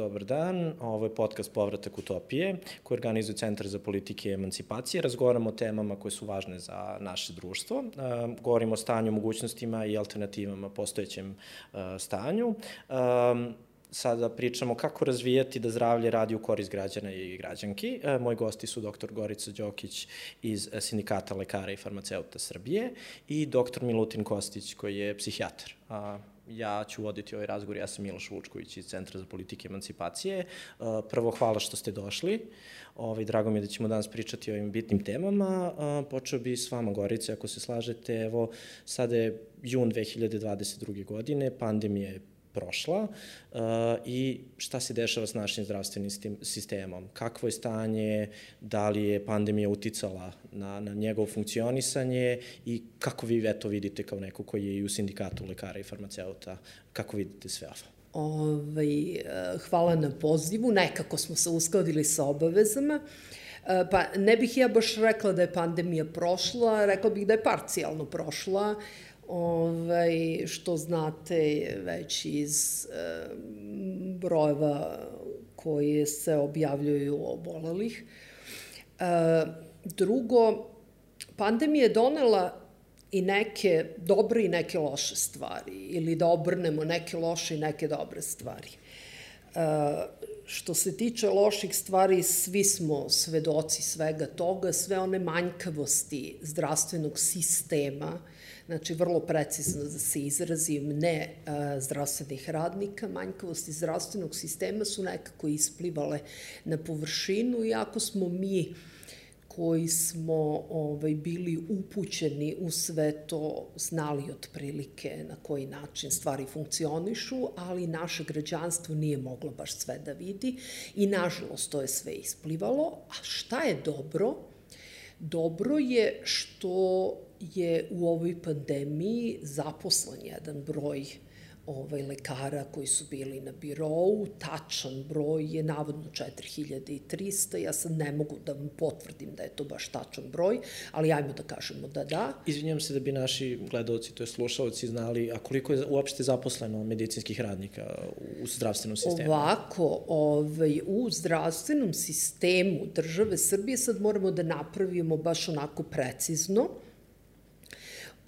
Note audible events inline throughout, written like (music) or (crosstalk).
Dobar dan, ovo je podcast Povratak utopije koji organizuje Centar za politike i emancipacije. Razgovaramo o temama koje su važne za naše društvo. Govorimo o stanju, mogućnostima i alternativama postojećem stanju sada pričamo kako razvijati da zdravlje radi u korist građana i građanki. E, moji gosti su dr. Gorica Đokić iz Sindikata lekara i farmaceuta Srbije i dr. Milutin Kostić koji je psihijatar. Ja ću voditi ovaj razgovor, ja sam Miloš Vučković iz Centra za politike i emancipacije. E, prvo, hvala što ste došli. Ovaj, drago mi je da ćemo danas pričati o ovim bitnim temama. E, počeo bi s vama, Gorice, ako se slažete. Evo, sada je jun 2022. godine, pandemija je prošla uh, i šta se dešava s našim zdravstvenim sistemom. Kakvo je stanje, da li je pandemija uticala na, na njegovo funkcionisanje i kako vi eto vidite kao neko koji je i u sindikatu lekara i farmaceuta, kako vidite sve ovo? Ovaj, eh, hvala na pozivu, nekako smo se uskladili sa obavezama. Eh, pa ne bih ja baš rekla da je pandemija prošla, rekla bih da je parcijalno prošla. Uh, ovaj, što znate već iz e, brojeva koje se objavljuju obolelih. E, drugo, pandemija je donela i neke dobre i neke loše stvari, ili da obrnemo neke loše i neke dobre stvari. E, što se tiče loših stvari, svi smo svedoci svega toga, sve one manjkavosti zdravstvenog sistema, znači vrlo precizno da se izrazim, ne a, zdravstvenih radnika, manjkavosti zdravstvenog sistema su nekako isplivale na površinu, iako smo mi koji smo ovaj, bili upućeni u sve to, znali otprilike na koji način stvari funkcionišu, ali naše građanstvo nije moglo baš sve da vidi i nažalost to je sve isplivalo. A šta je dobro? Dobro je što je u ovoj pandemiji zaposlen jedan broj ovaj, lekara koji su bili na birovu, tačan broj je navodno 4300, ja sad ne mogu da vam potvrdim da je to baš tačan broj, ali ajmo da kažemo da da. Izvinjam se da bi naši gledalci, to je slušalci, znali, a koliko je uopšte zaposleno medicinskih radnika u zdravstvenom sistemu? Ovako, ovaj, u zdravstvenom sistemu države Srbije sad moramo da napravimo baš onako precizno,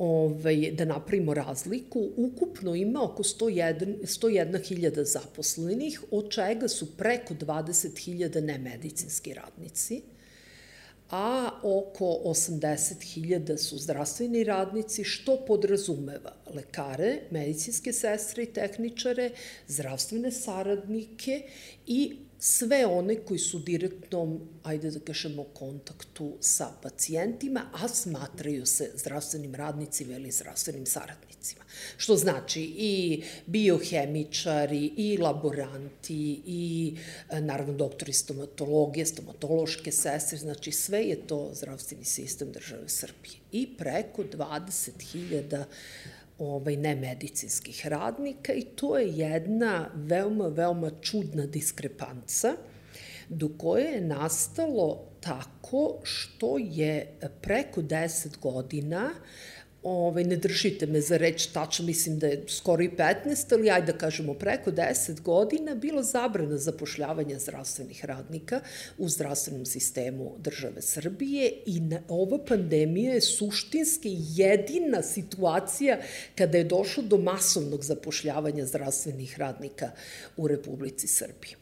ovaj, da napravimo razliku, ukupno ima oko 101.000 101 zaposlenih, od čega su preko 20.000 nemedicinski radnici, a oko 80.000 su zdravstveni radnici, što podrazumeva lekare, medicinske sestre i tehničare, zdravstvene saradnike i sve one koji su direktnom, ajde da kažemo, kontaktu sa pacijentima, a smatraju se zdravstvenim radnicima ili zdravstvenim saradnicima. Što znači i biohemičari, i laboranti, i naravno doktori stomatologije, stomatološke sestre, znači sve je to zdravstveni sistem države Srbije. I preko 20.000 ovaj, nemedicinskih radnika i to je jedna veoma, veoma čudna diskrepanca do koje je nastalo tako što je preko 10 godina ovaj, ne držite me za reč tačno, mislim da je skoro i 15, ali ajde da kažemo preko 10 godina, bilo zabrana zapošljavanja zdravstvenih radnika u zdravstvenom sistemu države Srbije i na, ova pandemija je suštinski jedina situacija kada je došlo do masovnog zapošljavanja zdravstvenih radnika u Republici Srbiji.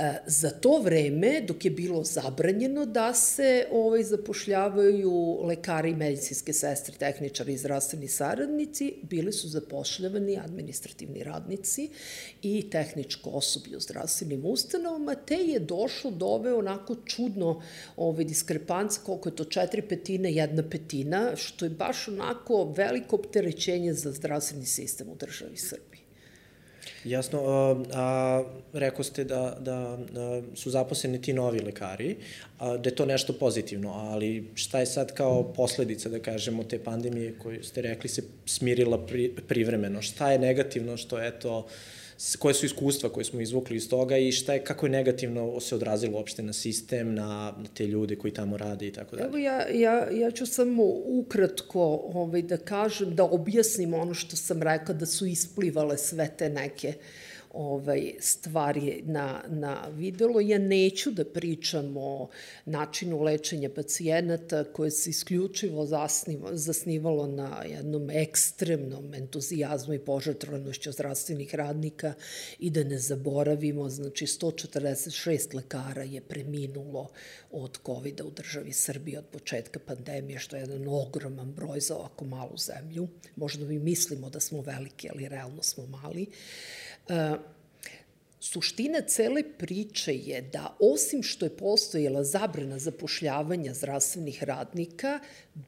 E, za to vreme, dok je bilo zabranjeno da se ovaj, zapošljavaju lekari, medicinske sestre, tehničari i zdravstveni saradnici, bili su zapošljavani administrativni radnici i tehničko osoblje u zdravstvenim ustanovama, te je došlo do ove onako čudno ovaj, diskrepanca, koliko je to četiri petine, jedna petina, što je baš onako veliko opterećenje za zdravstveni sistem u državi Srbije. Jasno, a, a rekao ste da, da, da su zaposleni ti novi lekari, a, da je to nešto pozitivno, ali šta je sad kao posledica, da kažemo, te pandemije koju ste rekli se smirila pri, privremeno? Šta je negativno što, eto, koje su iskustva koje smo izvukli iz toga i šta je, kako je negativno se odrazilo uopšte na sistem, na, na te ljude koji tamo rade i tako dalje? Evo ja, ja, ja ću samo ukratko ovaj, da kažem, da objasnim ono što sam rekla, da su isplivale sve te neke ovaj, stvari na, na videlo. Ja neću da pričam o načinu lečenja pacijenata koje se isključivo zasniva, zasnivalo na jednom ekstremnom entuzijazmu i požrtvanošću zdravstvenih radnika i da ne zaboravimo, znači 146 lekara je preminulo od COVID-a u državi Srbije od početka pandemije, što je jedan ogroman broj za ovako malu zemlju. Možda mi mislimo da smo veliki, ali realno smo mali. E, Suština cele priče je da osim što je postojala zabrana zapošljavanja zdravstvenih radnika,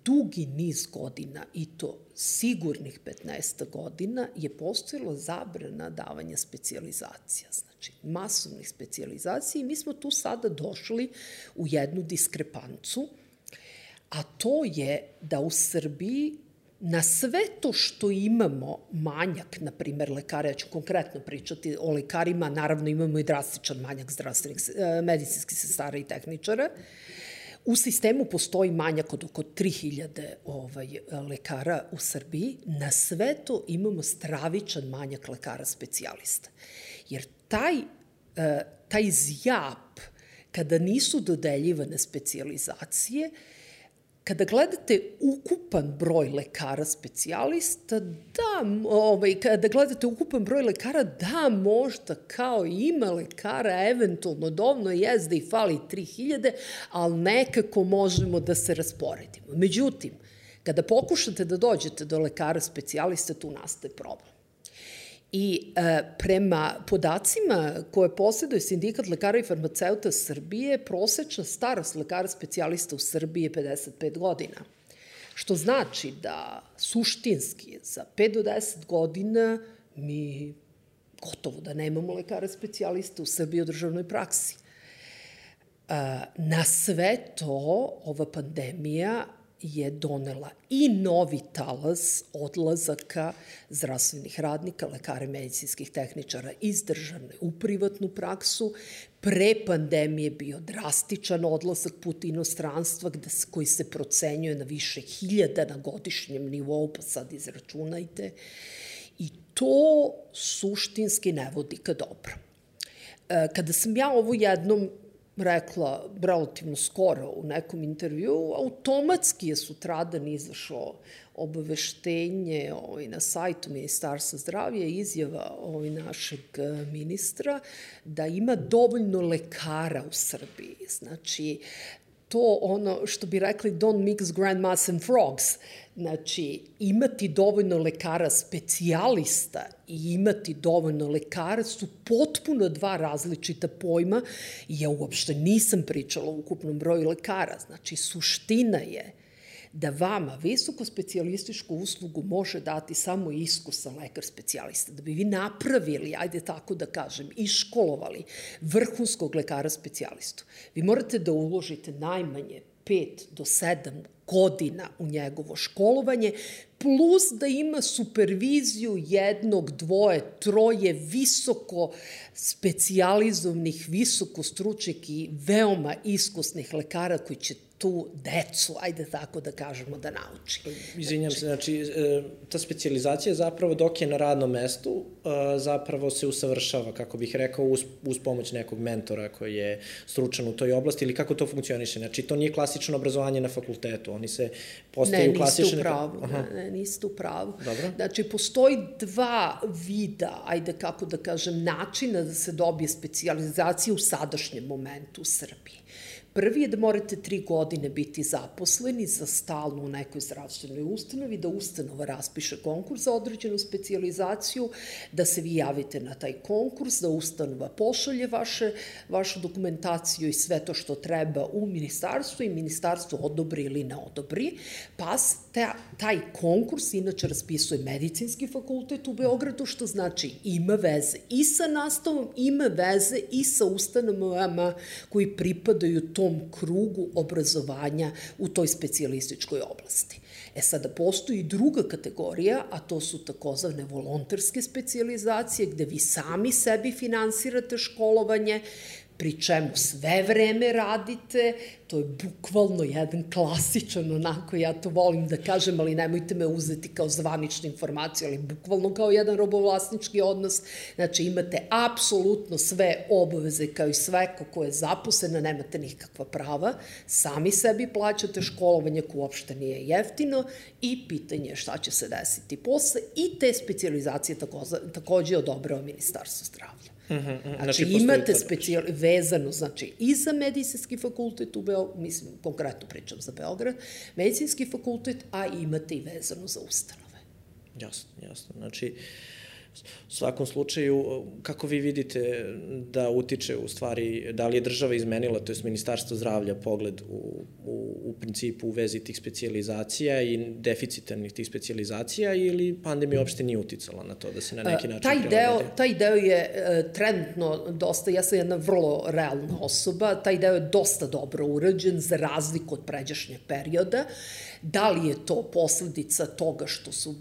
dugi niz godina, i to sigurnih 15 godina, je postojala zabrana davanja specializacija, znači masovnih specializacija i mi smo tu sada došli u jednu diskrepancu, a to je da u Srbiji na sve to što imamo manjak, na primer lekara, ja ću konkretno pričati o lekarima, naravno imamo i drastičan manjak zdravstvenih, e, medicinskih sestara i tehničara, U sistemu postoji manjak od oko 3000 ovaj, lekara u Srbiji. Na sve to imamo stravičan manjak lekara specijalista. Jer taj, e, taj zjap, kada nisu dodeljivane specializacije, Kada gledate ukupan broj lekara specijalista, da, ovaj, kada gledate ukupan broj lekara, da, možda kao ima lekara, eventualno dovoljno jezda i fali 3000, ali nekako možemo da se rasporedimo. Međutim, kada pokušate da dođete do lekara specijalista, tu nastaje problem. I e, prema podacima koje posjeduje Sindikat lekara i farmaceuta Srbije, prosečna starost lekara specijalista u Srbiji je 55 godina. Što znači da suštinski za 5 do 10 godina mi gotovo da nemamo lekara specijalista u Srbiji u državnoj praksi. E, na sve to ova pandemija je donela i novi talas odlazaka zdravstvenih radnika, lekara i medicinskih tehničara iz državne u privatnu praksu. Pre pandemije bio drastičan odlazak put inostranstva gde, koji se procenjuje na više hiljada na godišnjem nivou, pa sad izračunajte. I to suštinski ne vodi ka dobro. E, kada sam ja ovo jednom rekla relativno skoro u nekom intervju, automatski je sutradan izašao obaveštenje ovaj, na sajtu Ministarstva zdravlja izjava ovaj, našeg eh, ministra da ima dovoljno lekara u Srbiji. Znači, to ono što bi rekli don't mix grandmas and frogs. Znači, imati dovoljno lekara specijalista i imati dovoljno lekara su potpuno dva različita pojma ja uopšte nisam pričala o ukupnom broju lekara. Znači, suština je da vama visoko specijalističku uslugu može dati samo iskusan lekar specijalista. Da bi vi napravili, ajde tako da kažem, i školovali vrhunskog lekara specijalistu. Vi morate da uložite najmanje 5 do 7 godina u njegovo školovanje, plus da ima superviziju jednog, dvoje, troje visoko specijalizovnih, visoko stručnih i veoma iskusnih lekara koji će tu decu, ajde tako da kažemo, da nauči. Izvinjam se, znači, e, ta specializacija zapravo dok je na radnom mestu, e, zapravo se usavršava, kako bih rekao, uz, uz pomoć nekog mentora koji je stručan u toj oblasti ili kako to funkcioniše. Znači, to nije klasično obrazovanje na fakultetu, oni se postaju klasične... Ne, niste u pravu, ne, niste u pravu. Dobro. Znači, postoji dva vida, ajde kako da kažem, načina da se dobije specializacija u sadašnjem momentu u Srbiji. Prvi je da morate tri godine biti zaposleni za stalno u nekoj zdravstvenoj ustanovi, da ustanova raspiše konkurs za određenu specializaciju, da se vi javite na taj konkurs, da ustanova pošalje vaše, vašu dokumentaciju i sve to što treba u ministarstvu i ministarstvo odobri ili ne odobri, pa ta, taj konkurs inače raspisuje medicinski fakultet u Beogradu, što znači ima veze i sa nastavom, ima veze i sa ustanovama koji pripadaju tom krugu obrazovanja u toj specijalističkoj oblasti. E sada, postoji druga kategorija, a to su takozvane volonterske specijalizacije, gde vi sami sebi finansirate školovanje, pri čemu sve vreme radite, to je bukvalno jedan klasičan, onako ja to volim da kažem, ali nemojte me uzeti kao zvaničnu informaciju, ali bukvalno kao jedan robovlasnički odnos, znači imate apsolutno sve obaveze kao i sve ko je zaposlena, nemate nikakva prava, sami sebi plaćate školovanje koje uopšte nije jeftino i pitanje je šta će se desiti posle i te specializacije takođe odobrao Ministarstvo zdravlja. Mm -hmm, znači, znači imate specijal, vezano, znači, i za medicinski fakultet u Beogradu, mislim, konkretno pričam za Beograd, medicinski fakultet, a imate i vezano za ustanove. Jasno, jasno. Znači, uh, U svakom slučaju, kako vi vidite da utiče u stvari, da li je država izmenila, to je Ministarstvo zdravlja, pogled u, u, u principu u vezi tih specializacija i deficitarnih tih specializacija ili pandemija uopšte nije uticala na to da se na neki način taj deo, taj deo je e, trenutno dosta, ja sam jedna vrlo realna osoba, taj deo je dosta dobro urađen za razliku od pređašnjeg perioda. Da li je to posledica toga što su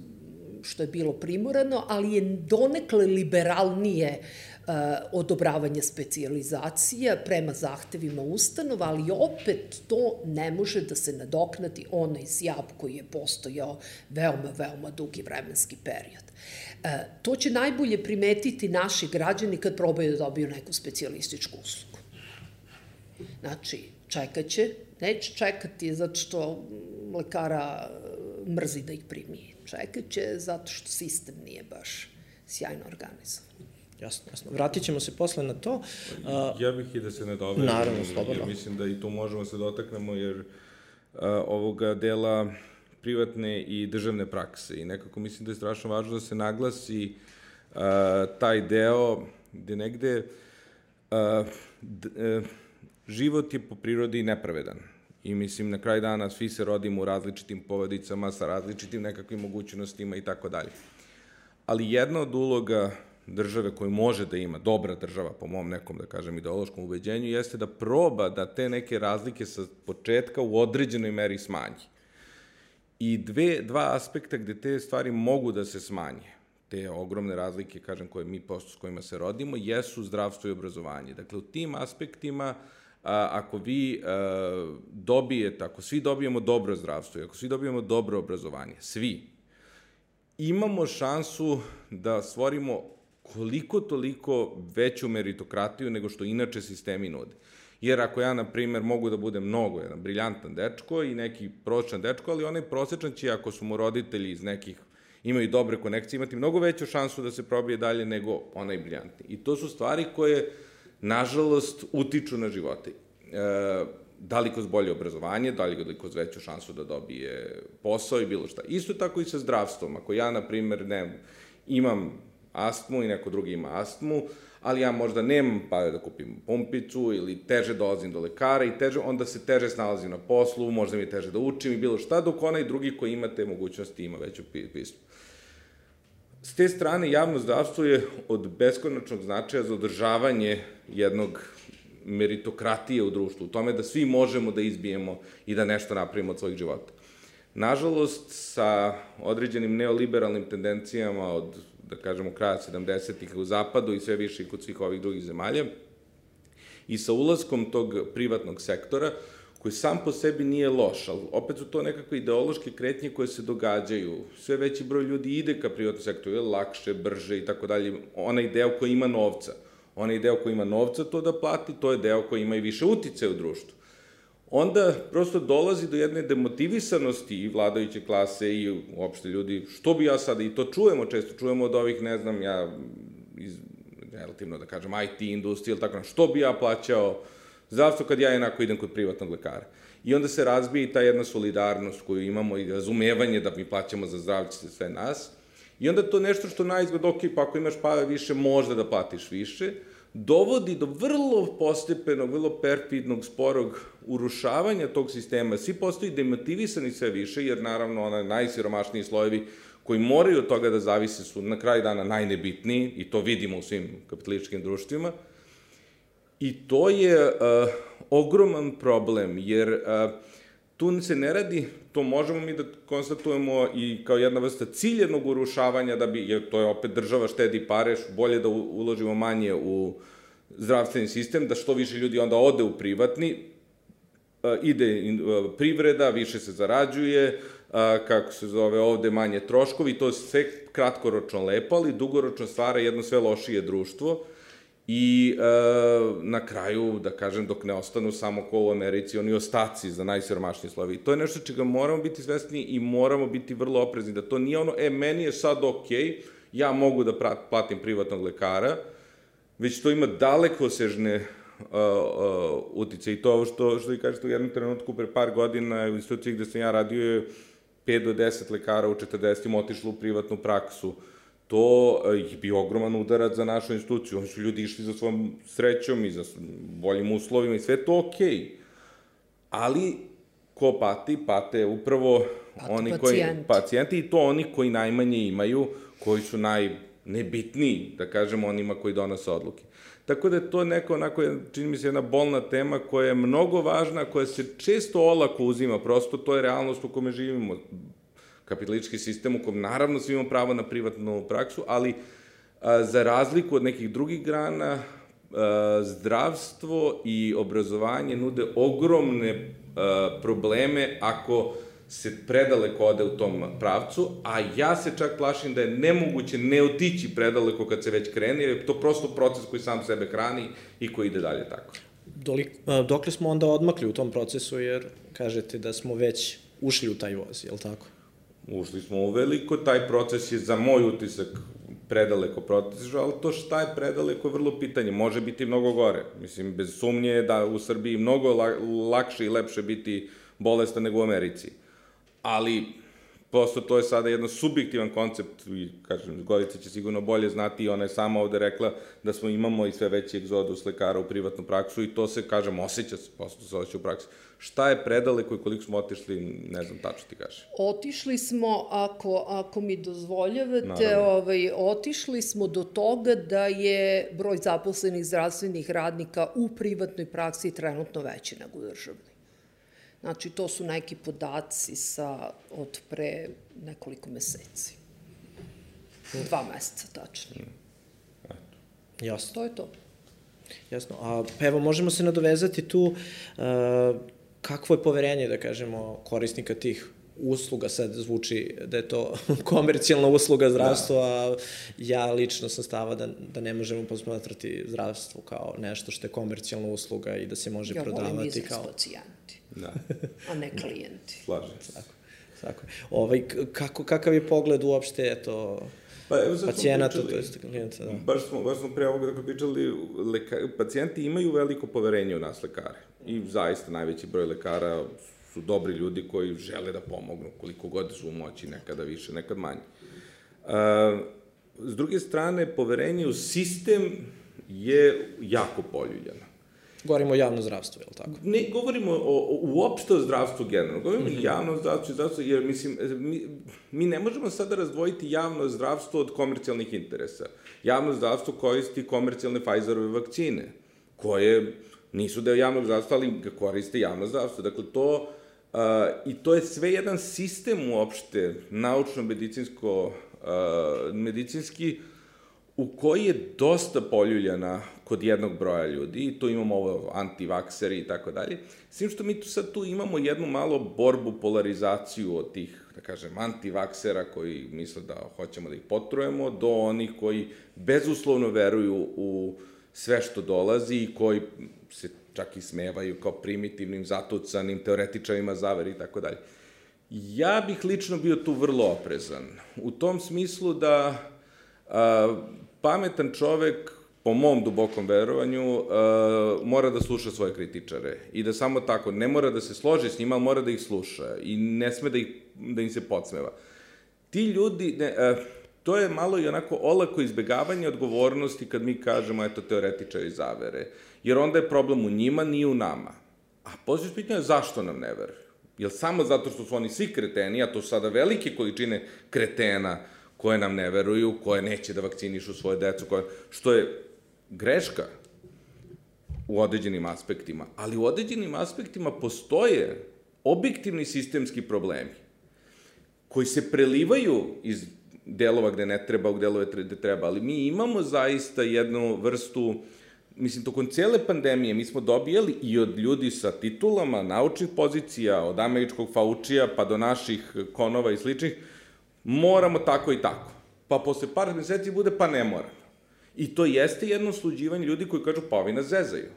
što je bilo primorano, ali je donekle liberalnije uh, odobravanje specializacija prema zahtevima ustanova, ali opet to ne može da se nadoknati onaj sjab koji je postojao veoma, veoma dugi vremenski period. Uh, to će najbolje primetiti naši građani kad probaju da dobiju neku specijalističku uslugu. Znači, čekat će, neće čekati zato što lekara mrzi da ih primi čekat će zato što sistem nije baš sjajno organizovan. Jasno, jasno. Vratit ćemo se posle na to. Ja bih i da se ne dovedim. Naravno, slobodno. Mislim da i tu možemo se dotaknemo, jer uh, ovoga dela privatne i državne prakse. I nekako mislim da je strašno važno da se naglasi uh, taj deo gde negde uh, d, uh, život je po prirodi nepravedan I mislim, na kraj dana svi se rodimo u različitim povodicama, sa različitim nekakvim mogućnostima i tako dalje. Ali jedna od uloga države koju može da ima, dobra država po mom nekom, da kažem, ideološkom ubeđenju, jeste da proba da te neke razlike sa početka u određenoj meri smanji. I dve, dva aspekta gde te stvari mogu da se smanje, te ogromne razlike, kažem, koje mi posto s kojima se rodimo, jesu zdravstvo i obrazovanje. Dakle, u tim aspektima uh, ako vi dobijete, ako svi dobijemo dobro zdravstvo i ako svi dobijemo dobro obrazovanje, svi, imamo šansu da stvorimo koliko toliko veću meritokratiju nego što inače sistemi nude. Jer ako ja, na primer, mogu da budem mnogo jedan briljantan dečko i neki prosječan dečko, ali onaj prosječan će, ako su mu roditelji iz nekih imaju dobre konekcije, imati mnogo veću šansu da se probije dalje nego onaj briljantni. I to su stvari koje nažalost, utiču na živote. E, da li kroz bolje obrazovanje, da li kroz veću šansu da dobije posao i bilo šta. Isto tako i sa zdravstvom. Ako ja, na primer, ne, imam astmu i neko drugi ima astmu, ali ja možda nemam pa da kupim pumpicu ili teže dolazim do lekara i teže, onda se teže snalazim na poslu, možda mi je teže da učim i bilo šta, dok onaj drugi koji ima te mogućnosti ima veću pismu. S te strane, javno zdravstvo je od beskonačnog značaja za održavanje jednog meritokratije u društvu, u tome da svi možemo da izbijemo i da nešto napravimo od svojih života. Nažalost, sa određenim neoliberalnim tendencijama od, da kažemo, kraja 70-ih u zapadu i sve više i kod svih ovih drugih zemalja, i sa ulaskom tog privatnog sektora, koji sam po sebi nije loš, ali opet su to nekakve ideološke kretnje koje se događaju. Sve veći broj ljudi ide ka privatnom sektoru, je lakše, brže i tako dalje. Onaj deo koji ima novca. Onaj deo koji ima novca to da plati, to je deo koji ima i više utice u društvu. Onda prosto dolazi do jedne demotivisanosti i vladajuće klase i uopšte ljudi, što bi ja sada, i to čujemo često, čujemo od ovih, ne znam, ja, iz, relativno da kažem, IT industrije ili tako, što bi ja plaćao, zdravstvo kad ja jednako idem kod privatnog lekara. I onda se razbije i ta jedna solidarnost koju imamo i razumevanje da mi plaćamo za zdravlje sve nas. I onda to nešto što najizgled, ok, pa ako imaš pare više, možda da platiš više, dovodi do vrlo postepenog, vrlo perfidnog, sporog urušavanja tog sistema. Svi postoji demotivisani sve više, jer naravno ona najsiromašniji slojevi koji moraju od toga da zavise su na kraju dana najnebitniji, i to vidimo u svim kapitalističkim društvima, I to je uh, ogroman problem, jer uh, tu se ne radi, to možemo mi da konstatujemo i kao jedna vrsta ciljenog urušavanja, da bi, jer to je opet država štedi pare, bolje da uložimo manje u zdravstveni sistem, da što više ljudi onda ode u privatni, ide privreda, više se zarađuje, kako se zove ovde, manje troškovi, to je sve kratkoročno lepo, ali dugoročno stvara jedno sve lošije društvo i e, na kraju, da kažem, dok ne ostanu samo ko u Americi, oni ostaci za najsiromašnije slovi. to je nešto čega moramo biti svesni i moramo biti vrlo oprezni, da to nije ono, e, meni je sad okej, okay, ja mogu da platim privatnog lekara, već to ima daleko sežne uh, uh, utice. I to ovo što, što i kažete u jednom trenutku pre par godina u instituciji gde sam ja radio je 5 do 10 lekara u 40 otišlo u privatnu praksu. To je bio ogroman udarac za našu instituciju. Oni su ljudi išli za svojom srećom i za boljim uslovima i sve to okej. Okay. Ali ko pati? Pate upravo Pati oni pacijenti. koji pacijenti i to oni koji najmanje imaju, koji su najnebitniji, da kažemo, onima koji donose odluke. Tako da je to neko, onako, čini mi se, jedna bolna tema koja je mnogo važna, koja se često olako uzima, prosto to je realnost u kome živimo. Kapitalički sistem u kom naravno svi imamo pravo na privatnu praksu, ali a, za razliku od nekih drugih grana, a, zdravstvo i obrazovanje nude ogromne a, probleme ako se predaleko ode u tom pravcu, a ja se čak plašim da je nemoguće ne otići predaleko kad se već krene, jer je to prosto proces koji sam sebe hrani i koji ide dalje tako. Doli, dokle smo onda odmakli u tom procesu, jer kažete da smo već ušli u taj voz, je li tako? Ušli smo u veliko, taj proces je za moj utisak predaleko protižu, ali to šta je predaleko je vrlo pitanje. Može biti mnogo gore. Mislim, bez sumnje da u Srbiji mnogo lakše i lepše biti bolestan nego u Americi ali prosto to je sada jedan subjektivan koncept i kažem, Gorica će sigurno bolje znati i ona je sama ovde rekla da smo imamo i sve veći egzodus lekara u privatnu praksu i to se, kažem, osjeća se, prosto se osjeća u praksi. Šta je predaleko i koliko smo otišli, ne znam tačno ti kaže. Otišli smo, ako, ako mi dozvoljavate, ovaj, otišli smo do toga da je broj zaposlenih zdravstvenih radnika u privatnoj praksi trenutno veći nego u državnoj. Znači, to su neki podaci sa, od pre nekoliko meseci. Dva meseca, tačno. Jasno. To je to. Jasno. A, pa evo, možemo se nadovezati tu uh, kakvo je poverenje, da kažemo, korisnika tih usluga, sad zvuči da je to (laughs) komercijalna usluga zdravstva, da. a ja lično sam stava da, da ne možemo posmatrati zdravstvo kao nešto što je komercijalna usluga i da se može ja prodavati kao... Ja volim izraz pacijenti, da. a ne klijenti. (laughs) Slažem se. Tako, tako. Ovaj, kako, kakav je pogled uopšte, eto, Pa evo sad pacijenata, to je klijenta, da. Baš smo, baš smo pre ovoga dakle pričali, leka, pacijenti imaju veliko poverenje u nas lekare. I zaista najveći broj lekara su dobri ljudi koji žele da pomognu, koliko god su u moći, nekada više, nekad manje. Uh, s druge strane, poverenje u sistem je jako poljuljeno. Govorimo o javnom zdravstvu, je li tako? Ne, govorimo o, o, uopšte o zdravstvu generalno. Govorimo mm -hmm. o javnom zdravstvu i zdravstvu, jer mislim, mi, mi ne možemo sada razdvojiti javno zdravstvo od komercijalnih interesa. Javno zdravstvo koristi komercijalne Pfizerove vakcine, koje nisu deo javnog zdravstva, ali koriste javno zdravstvo. Dakle, to I to je sve jedan sistem uopšte, naučno-medicinsko, uh, medicinski, u koji je dosta poljuljana kod jednog broja ljudi, i tu imamo ovo antivakseri i tako dalje, s tim što mi tu sad tu imamo jednu malo borbu, polarizaciju od tih, da kažem, antivaksera koji misle da hoćemo da ih potrujemo, do onih koji bezuslovno veruju u sve što dolazi i koji se čak i smevaju kao primitivnim, zatucanim teoretičarima zavere i tako dalje. Ja bih lično bio tu vrlo oprezan. U tom smislu da a, pametan čovek, po mom dubokom verovanju, a, mora da sluša svoje kritičare. I da samo tako, ne mora da se složi s njima, mora da ih sluša. I ne sme da, ih, da im se podsmeva. Ti ljudi, ne, a, to je malo i onako olako izbegavanje odgovornosti kad mi kažemo, eto, teoretičari zavere jer onda je problem u njima, nije u nama. A poziv pitanja je zašto nam ne veruju? Jel samo zato što su oni svi kreteni, a to su sada velike količine kretena koje nam ne veruju, koje neće da vakcinišu svoje decu, koje, što je greška u određenim aspektima. Ali u određenim aspektima postoje objektivni sistemski problemi koji se prelivaju iz delova gde ne treba u delove gde treba, ali mi imamo zaista jednu vrstu uh, mislim, tokom cele pandemije mi smo dobijali i od ljudi sa titulama, naučnih pozicija, od američkog Faučija pa do naših konova i sličnih, moramo tako i tako. Pa posle par meseci bude pa ne moramo. I to jeste jedno sluđivanje ljudi koji kažu pa ovi nas zezaju.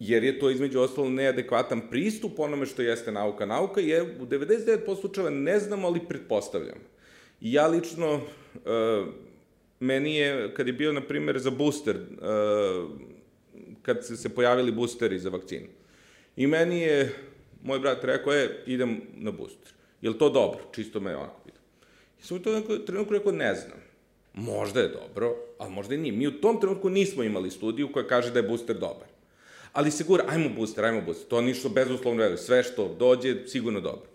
Jer je to između ostalo neadekvatan pristup onome što jeste nauka. Nauka je u 99% slučajeva ne znamo, ali pretpostavljamo. Ja lično, uh, meni je, kad je bio, na primjer, za booster, uh, kad se, se pojavili boosteri za vakcinu, i meni je moj brat rekao, je, idem na booster. Je li to dobro? Čisto me onako pitao. I sam u tom trenutku rekao, ne znam. Možda je dobro, ali možda i nije. Mi u tom trenutku nismo imali studiju koja kaže da je booster dobar. Ali sigurno, ajmo booster, ajmo booster. To ništa bezuslovno veruje. Sve što dođe, sigurno dobro.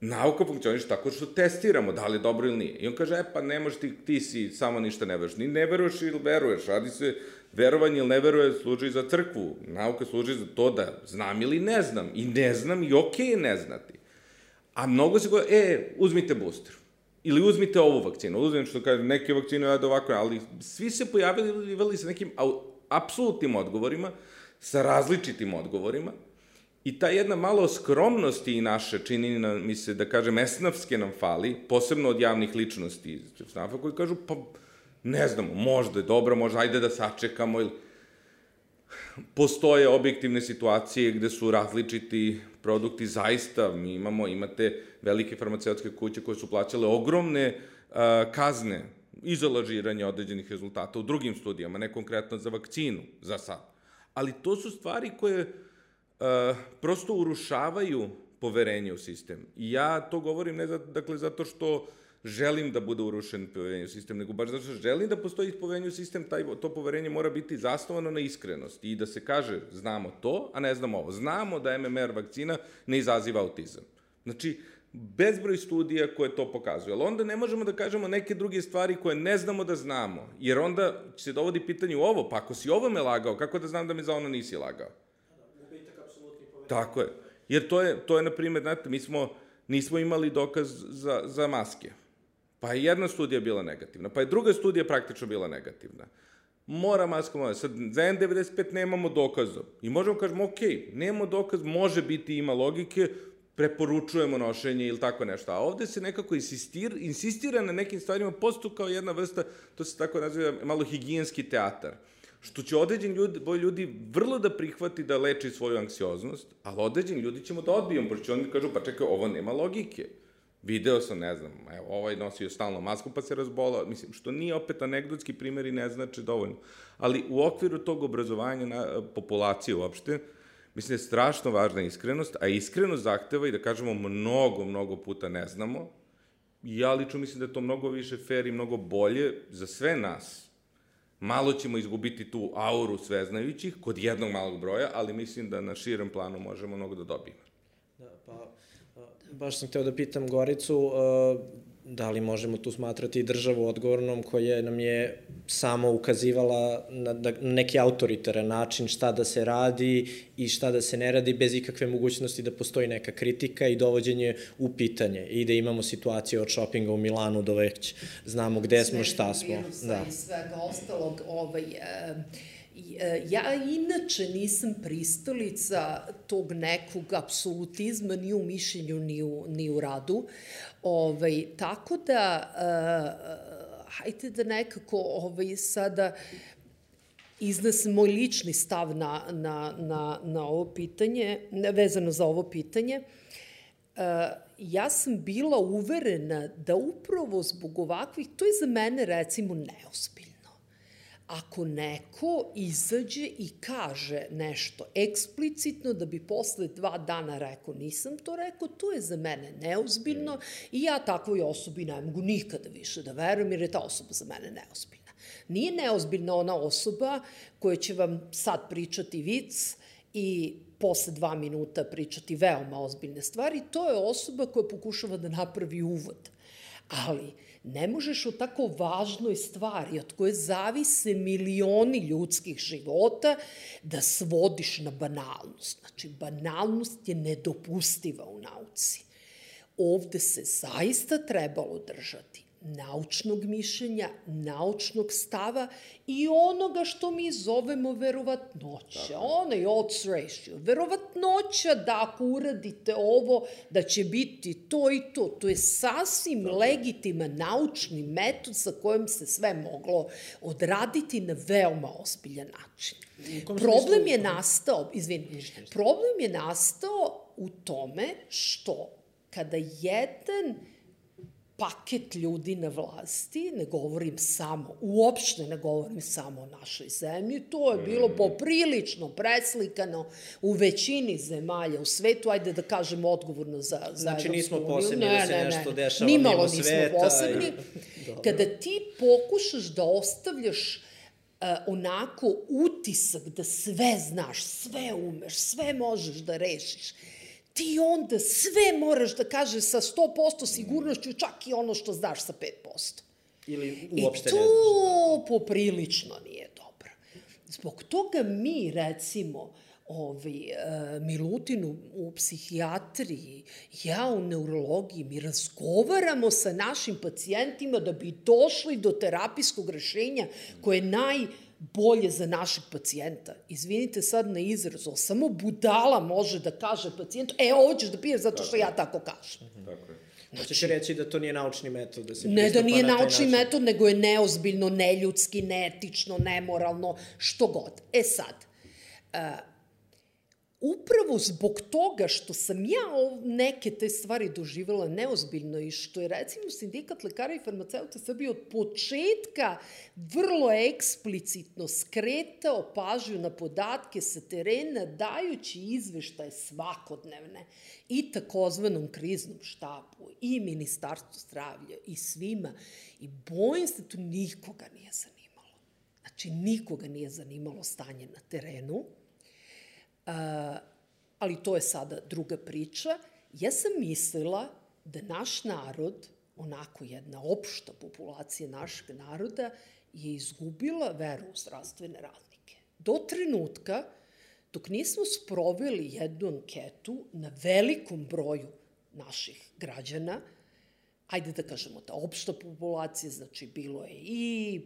Nauka funkcioniše tako što testiramo da li je dobro ili nije. I on kaže, e pa ne možeš ti, ti si samo ništa ne veruješ. Ni ne veruješ ili veruješ. Radi se, verovanje ili ne veruje služi za crkvu. Nauka služi za to da znam ili ne znam. I ne znam i okej okay ne znati. A mnogo se govore, e, uzmite booster ili uzmite ovu vakcinu, uzmite što kaže, neke vakcine rade ovako, ali svi se pojavili sa nekim apsolutnim odgovorima, sa različitim odgovorima, i ta jedna malo skromnosti i naše čini nam, mi se, da kažem, esnafske nam fali, posebno od javnih ličnosti iz SNAF-a, koji kažu, pa, ne znamo, možda je dobro, možda, ajde da sačekamo, ili postoje objektivne situacije gde su različiti produkti, zaista mi imamo, imate velike farmaceutske kuće koje su plaćale ogromne a, kazne i za lažiranje određenih rezultata u drugim studijama, ne konkretno za vakcinu, za sad. Ali to su stvari koje a, prosto urušavaju poverenje u sistem. I ja to govorim ne za, dakle, zato što želim da bude urušen poverenje u sistem, nego baš zato što želim da postoji poverenje u sistem, taj, to poverenje mora biti zasnovano na iskrenosti i da se kaže znamo to, a ne znamo ovo. Znamo da MMR vakcina ne izaziva autizam. Znači, bezbroj studija koje to pokazuju. Ali onda ne možemo da kažemo neke druge stvari koje ne znamo da znamo, jer onda se dovodi pitanje u ovo, pa ako si ovo me lagao, kako da znam da me za ono nisi lagao? Tako je. Jer to je, to je, na primjer, znate, mi smo, nismo imali dokaz za, za maske Pa je jedna studija bila negativna, pa je druga studija praktično bila negativna. Mora maska, mora. Sad, za N95 nemamo dokaza. I možemo kažemo, ok, nemamo dokaz, može biti, ima logike, preporučujemo nošenje ili tako nešto. A ovde se nekako insistir, insistira na nekim stvarima, postu kao jedna vrsta, to se tako naziva, malo higijenski teatar. Što će određen ljudi, boj ljudi vrlo da prihvati da leči svoju anksioznost, ali određen ljudi ćemo da odbijemo, pošto će oni kažu, pa čekaj, ovo nema logike. Video sam, ne znam, evo, ovaj nosio stalno masku pa se razbolao, mislim, što nije opet anegdotski primjer i ne znači dovoljno. Ali u okviru tog obrazovanja na, populacije uopšte, mislim da je strašno važna iskrenost, a iskrenost zahteva i da kažemo mnogo, mnogo puta ne znamo, ja lično mislim da je to mnogo više fair i mnogo bolje za sve nas. Malo ćemo izgubiti tu auru sveznajućih kod jednog malog broja, ali mislim da na širem planu možemo mnogo da dobijemo. Da, pa Baš sam hteo da pitam Goricu, uh, da li možemo tu smatrati državu odgovornom koja nam je samo ukazivala na da, neki autoritaran način šta da se radi i šta da se ne radi bez ikakve mogućnosti da postoji neka kritika i dovođenje u pitanje i da imamo situaciju od šopinga u Milanu do već znamo gde smo, šta smo. Da. I svega ostalog, ovaj, uh, E, ja inače nisam pristalica tog nekog apsolutizma ni u mišljenju ni u, ni u radu. Ovaj, tako da, uh, hajte da nekako ovaj, sada iznesem moj lični stav na, na, na, na ovo pitanje, vezano za ovo pitanje. Uh, ja sam bila uverena da upravo zbog ovakvih, to je za mene recimo neospilno ako neko izađe i kaže nešto eksplicitno da bi posle dva dana rekao nisam to rekao, to je za mene neozbiljno i ja takvoj osobi ne mogu nikada više da verujem jer je ta osoba za mene neozbiljna. Nije neozbiljna ona osoba koja će vam sad pričati vic i posle dva minuta pričati veoma ozbiljne stvari, to je osoba koja pokušava da napravi uvod. Ali, ne možeš o tako važnoj stvari, od koje zavise milioni ljudskih života, da svodiš na banalnost. Znači, banalnost je nedopustiva u nauci. Ovde se zaista trebalo držati naučnog mišljenja, naučnog stava i onoga što mi zovemo verovatnoća, onaj odds ratio. Verovatnoća da ako uradite ovo, da će biti to i to. To je sasvim Tako. legitiman naučni metod sa kojim se sve moglo odraditi na veoma ozbiljan način. Problem je nastao, izvini, problem je nastao u tome što kada jedan paket ljudi na vlasti, ne govorim samo, uopšte ne govorim samo o našoj zemlji, to je bilo mm. poprilično preslikano u većini zemalja u svetu, ajde da kažem odgovorno za, za Znači nismo posebni ne, da se ne, nešto ne. dešava Nimalo mimo sveta. Nimalo nismo posebni. (laughs) Kada ti pokušaš da ostavljaš uh, onako utisak da sve znaš, sve umeš, sve možeš da rešiš, ti onda sve moraš da kažeš sa 100% sigurnošću, čak i ono što znaš sa 5%. Ili uopšte ne znaš. I to da. poprilično nije dobro. Zbog toga mi, recimo, ovi, uh, Milutinu u psihijatriji, ja u neurologiji, mi razgovaramo sa našim pacijentima da bi došli do terapijskog rešenja koje je naj bolje za našeg pacijenta. Izvinite sad na izraz, samo budala može da kaže pacijentu, e, ovo ćeš da piješ zato što ja tako kažem. Tako je. Znači, Hoćeš reći da to nije naučni metod, da se Ne da nije na naučni metod, nego je neozbiljno, neljudski, neetično, nemoralno, što god. E sad, uh, upravo zbog toga što sam ja neke te stvari doživjela neozbiljno i što je recimo sindikat lekara i farmaceuta Srbije od početka vrlo eksplicitno skretao pažnju na podatke sa terena dajući izveštaje svakodnevne i takozvanom kriznom štapu i ministarstvu zdravlja i svima i bojim se to nikoga nije zanimalo. Znači, nikoga nije zanimalo stanje na terenu ali to je sada druga priča. Ja sam mislila da naš narod, onako jedna opšta populacija našeg naroda, je izgubila veru u zdravstvene radnike. Do trenutka, dok nismo sproveli jednu anketu na velikom broju naših građana, ajde da kažemo ta opšta populacija, znači bilo je i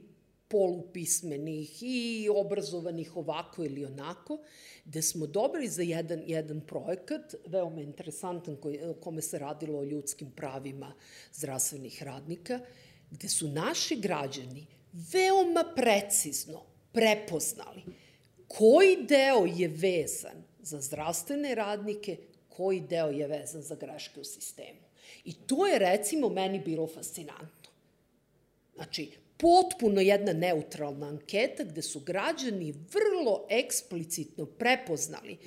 polupismenih i obrazovanih ovako ili onako, gde smo dobili za jedan, jedan projekat, veoma interesantan, koji, kome se radilo o ljudskim pravima zdravstvenih radnika, gde su naši građani veoma precizno prepoznali koji deo je vezan za zdravstvene radnike, koji deo je vezan za greške u sistemu. I to je recimo meni bilo fascinantno. Znači, potpuno jedna neutralna anketa gde su građani vrlo eksplicitno prepoznali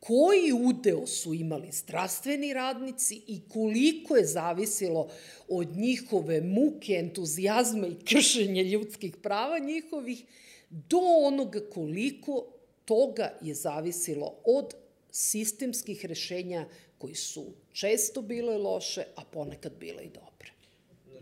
koji udeo su imali zdravstveni radnici i koliko je zavisilo od njihove muke, entuzijazma i kršenja ljudskih prava njihovih, do onoga koliko toga je zavisilo od sistemskih rešenja koji su često bile loše, a ponekad bile i dobre.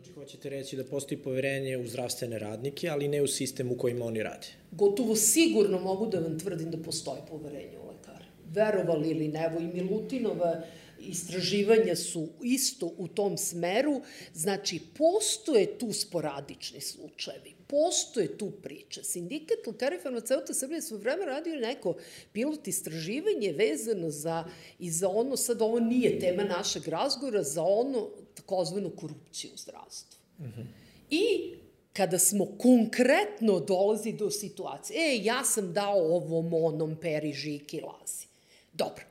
Znači, hoćete reći da postoji poverenje u zdravstvene radnike, ali ne u sistem u kojima oni rade. Gotovo sigurno mogu da vam tvrdim da postoji poverenje u lekare. Verovali ili ne, evo i Milutinova istraživanja su isto u tom smeru, znači postoje tu sporadični slučajevi, postoje tu priče. Sindikat lekara i farmaceuta Srbije svoj vreme radio neko pilot istraživanje vezano za, i za ono, sad ovo nije tema našeg razgovora, za ono takozvanu korupciju u zdravstvu. Uh -huh. I kada smo konkretno dolazi do situacije, e, ja sam dao ovom onom peri, žiki, lazi. Dobro,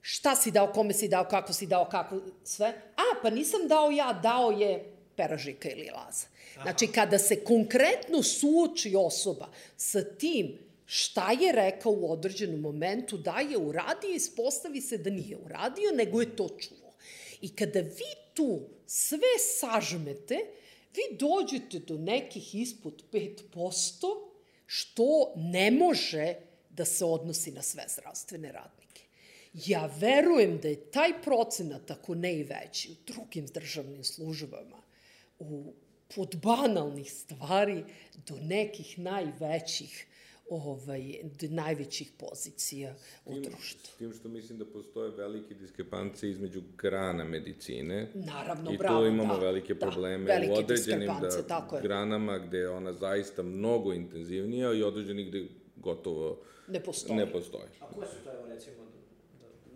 šta si dao, kome si dao, kako si dao, kako, sve? A, pa nisam dao ja, dao je peražika ili laza. Aha. Znači, kada se konkretno suoči osoba sa tim šta je rekao u određenom momentu, da je uradio, ispostavi se da nije uradio, nego je to čuo. I kada vi tu sve sažmete, vi dođete do nekih ispod 5%, što ne može da se odnosi na sve zdravstvene radnike. Ja verujem da je taj procenat, ako ne i veći, u drugim državnim službama, u, pod banalnih stvari do nekih najvećih ovaj, najvećih pozicija u društvu. S tim što mislim da postoje velike diskrepancije između grana medicine. Naravno, I bravo, tu imamo da, velike da, probleme velike u određenim da, tako je. granama gde je ona zaista mnogo intenzivnija i određenih gde gotovo ne postoji. Ne postoji. A koje su to, evo, recimo,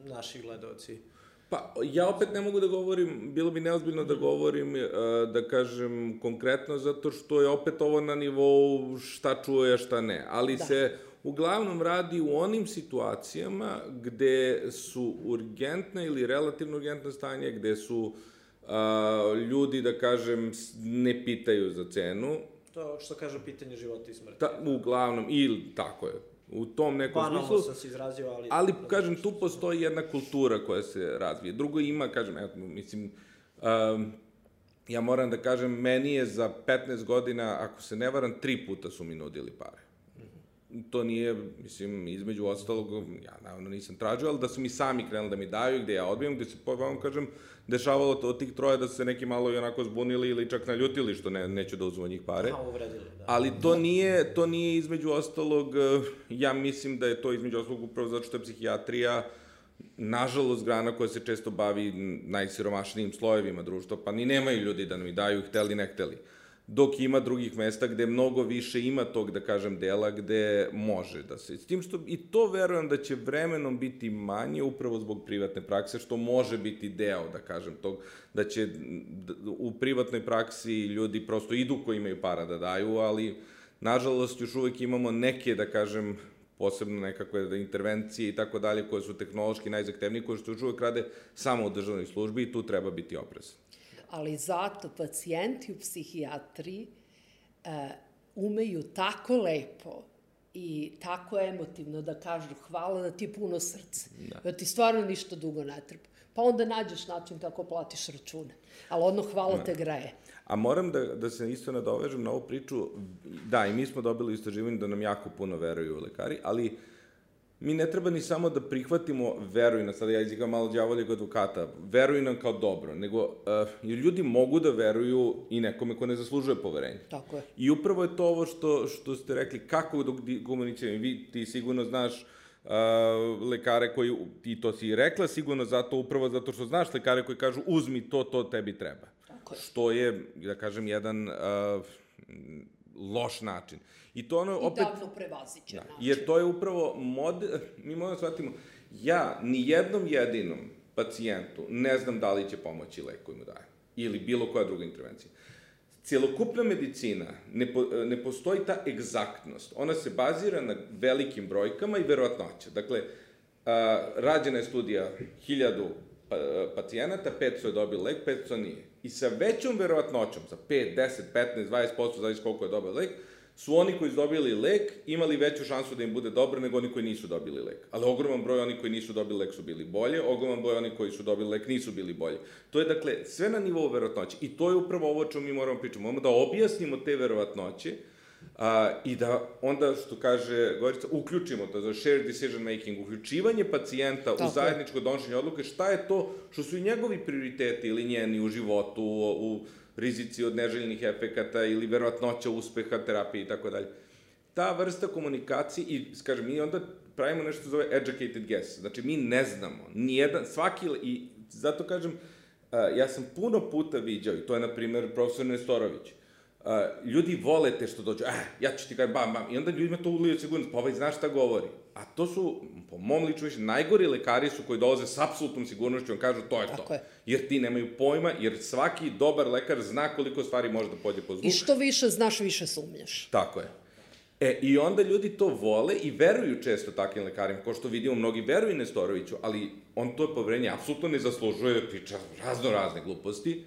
naši gledalci? Pa, ja opet ne mogu da govorim, bilo bi neozbiljno da govorim, e, da kažem konkretno, zato što je opet ovo na nivou šta čuje, šta ne. Ali da. se uglavnom radi u onim situacijama gde su urgentna ili relativno urgentna stanje, gde su a, ljudi, da kažem, ne pitaju za cenu. To što kažu pitanje života i smrti. Ta, uglavnom, ili tako je, u tom nekom Banalno smislu. sam se izrazio, ali... Ali, kažem, tu postoji jedna kultura koja se razvije. Drugo ima, kažem, eto, mislim, um, ja moram da kažem, meni je za 15 godina, ako se ne varam, tri puta su mi nudili pare to nije, mislim, između ostalog, ja naravno nisam tražio, ali da su mi sami krenuli da mi daju, gde ja odbijem, gde se, po vam kažem, dešavalo to od tih troje da su se neki malo i onako zbunili ili čak naljutili što ne, neću da uzmu njih pare. A, uvredili, da. Ali to nije, to nije između ostalog, ja mislim da je to između ostalog upravo zato što je psihijatrija, nažalost, grana koja se često bavi najsiromašnijim slojevima društva, pa ni nemaju ljudi da nam daju, hteli, ne hteli. Uh, dok ima drugih mesta gde mnogo više ima tog, da kažem, dela gde može da se... S tim što i to verujem da će vremenom biti manje upravo zbog privatne prakse, što može biti deo, da kažem, tog, da će u privatnoj praksi ljudi prosto idu koji imaju para da daju, ali nažalost još uvek imamo neke, da kažem, posebno nekakve intervencije i tako dalje, koje su tehnološki najzahtevnije, koje što još uvek rade samo u državnoj službi i tu treba biti oprezan ali zato pacijenti u psihijatriji uh, umeju tako lepo i tako emotivno da kažu hvala da ti je puno srce, da, da ti stvarno ništa dugo ne treba. Pa onda nađeš način kako platiš račune. Ali odno hvala da. te greje. A moram da, da se isto nadovežem na ovu priču. Da, i mi smo dobili istraživanje da nam jako puno veruju lekari, ali uh, mi ne treba ni samo da prihvatimo, veruj sada ja izigam malo djavoljeg advokata, veruj nam kao dobro, nego uh, ljudi mogu da veruju i nekome ko ne zaslužuje poverenje. Tako je. I upravo je to ovo što, što ste rekli, kako da komuniciramo. Vi, ti sigurno znaš uh, lekare koji, ti to si rekla sigurno zato, upravo zato što znaš lekare koji kažu uzmi to, to tebi treba. Tako je. Što je, da kažem, jedan uh, loš način. I to ono opet... I davno prevazićen da, način. Jer to je upravo mod... (laughs) Mi moramo da shvatimo, ja ni jednom jedinom pacijentu ne znam da li će pomoći lek koji mu daje. Ili bilo koja druga intervencija. Cijelokupna medicina, ne, po, ne postoji ta egzaktnost. Ona se bazira na velikim brojkama i verovatnoća. Dakle, a, rađena je studija hiljadu pa, pacijenata, 500 je dobili lek, 500 nije. I sa većom verovatnoćom, sa 5, 10, 15, 20%, zavisi koliko je dobio lek, su oni koji su dobili lek imali veću šansu da im bude dobro nego oni koji nisu dobili lek. Ali ogroman broj oni koji nisu dobili lek su bili bolje, ogroman broj oni koji su dobili lek nisu bili bolje. To je dakle sve na nivou verovatnoće. I to je upravo ovo čemu mi moramo pričati. Moramo da objasnimo te verovatnoće, a, i da onda, što kaže Gorica, uključimo to za shared decision making, uključivanje pacijenta Tako u zajedničko donošenje odluke, šta je to što su i njegovi prioriteti ili njeni u životu, u, u rizici od neželjenih efekata ili verovatnoća uspeha terapije i tako dalje. Ta vrsta komunikacije i, kažem, mi onda pravimo nešto što zove educated guess. Znači, mi ne znamo. Nijedan, svaki, i zato kažem, ja sam puno puta viđao, i to je, na primer, profesor Nestorović, Uh, ljudi vole te što dođu, eh, ja ću ti kažem, bam, bam, i onda ljudima to ulije sigurnost, pa ovaj znaš šta govori. A to su, po mom ličnom više, najgori lekari su koji dolaze s apsolutnom sigurnošću, on kažu to je Tako to. Je. Jer ti nemaju pojma, jer svaki dobar lekar zna koliko stvari može da pođe po zvuk. I što više znaš, više sumnjaš. Tako je. E, i onda ljudi to vole i veruju često takvim lekarima, kao što vidimo, mnogi veruju Nestoroviću, ali on to poverenje apsolutno ne zaslužuje, priča razno razne gluposti,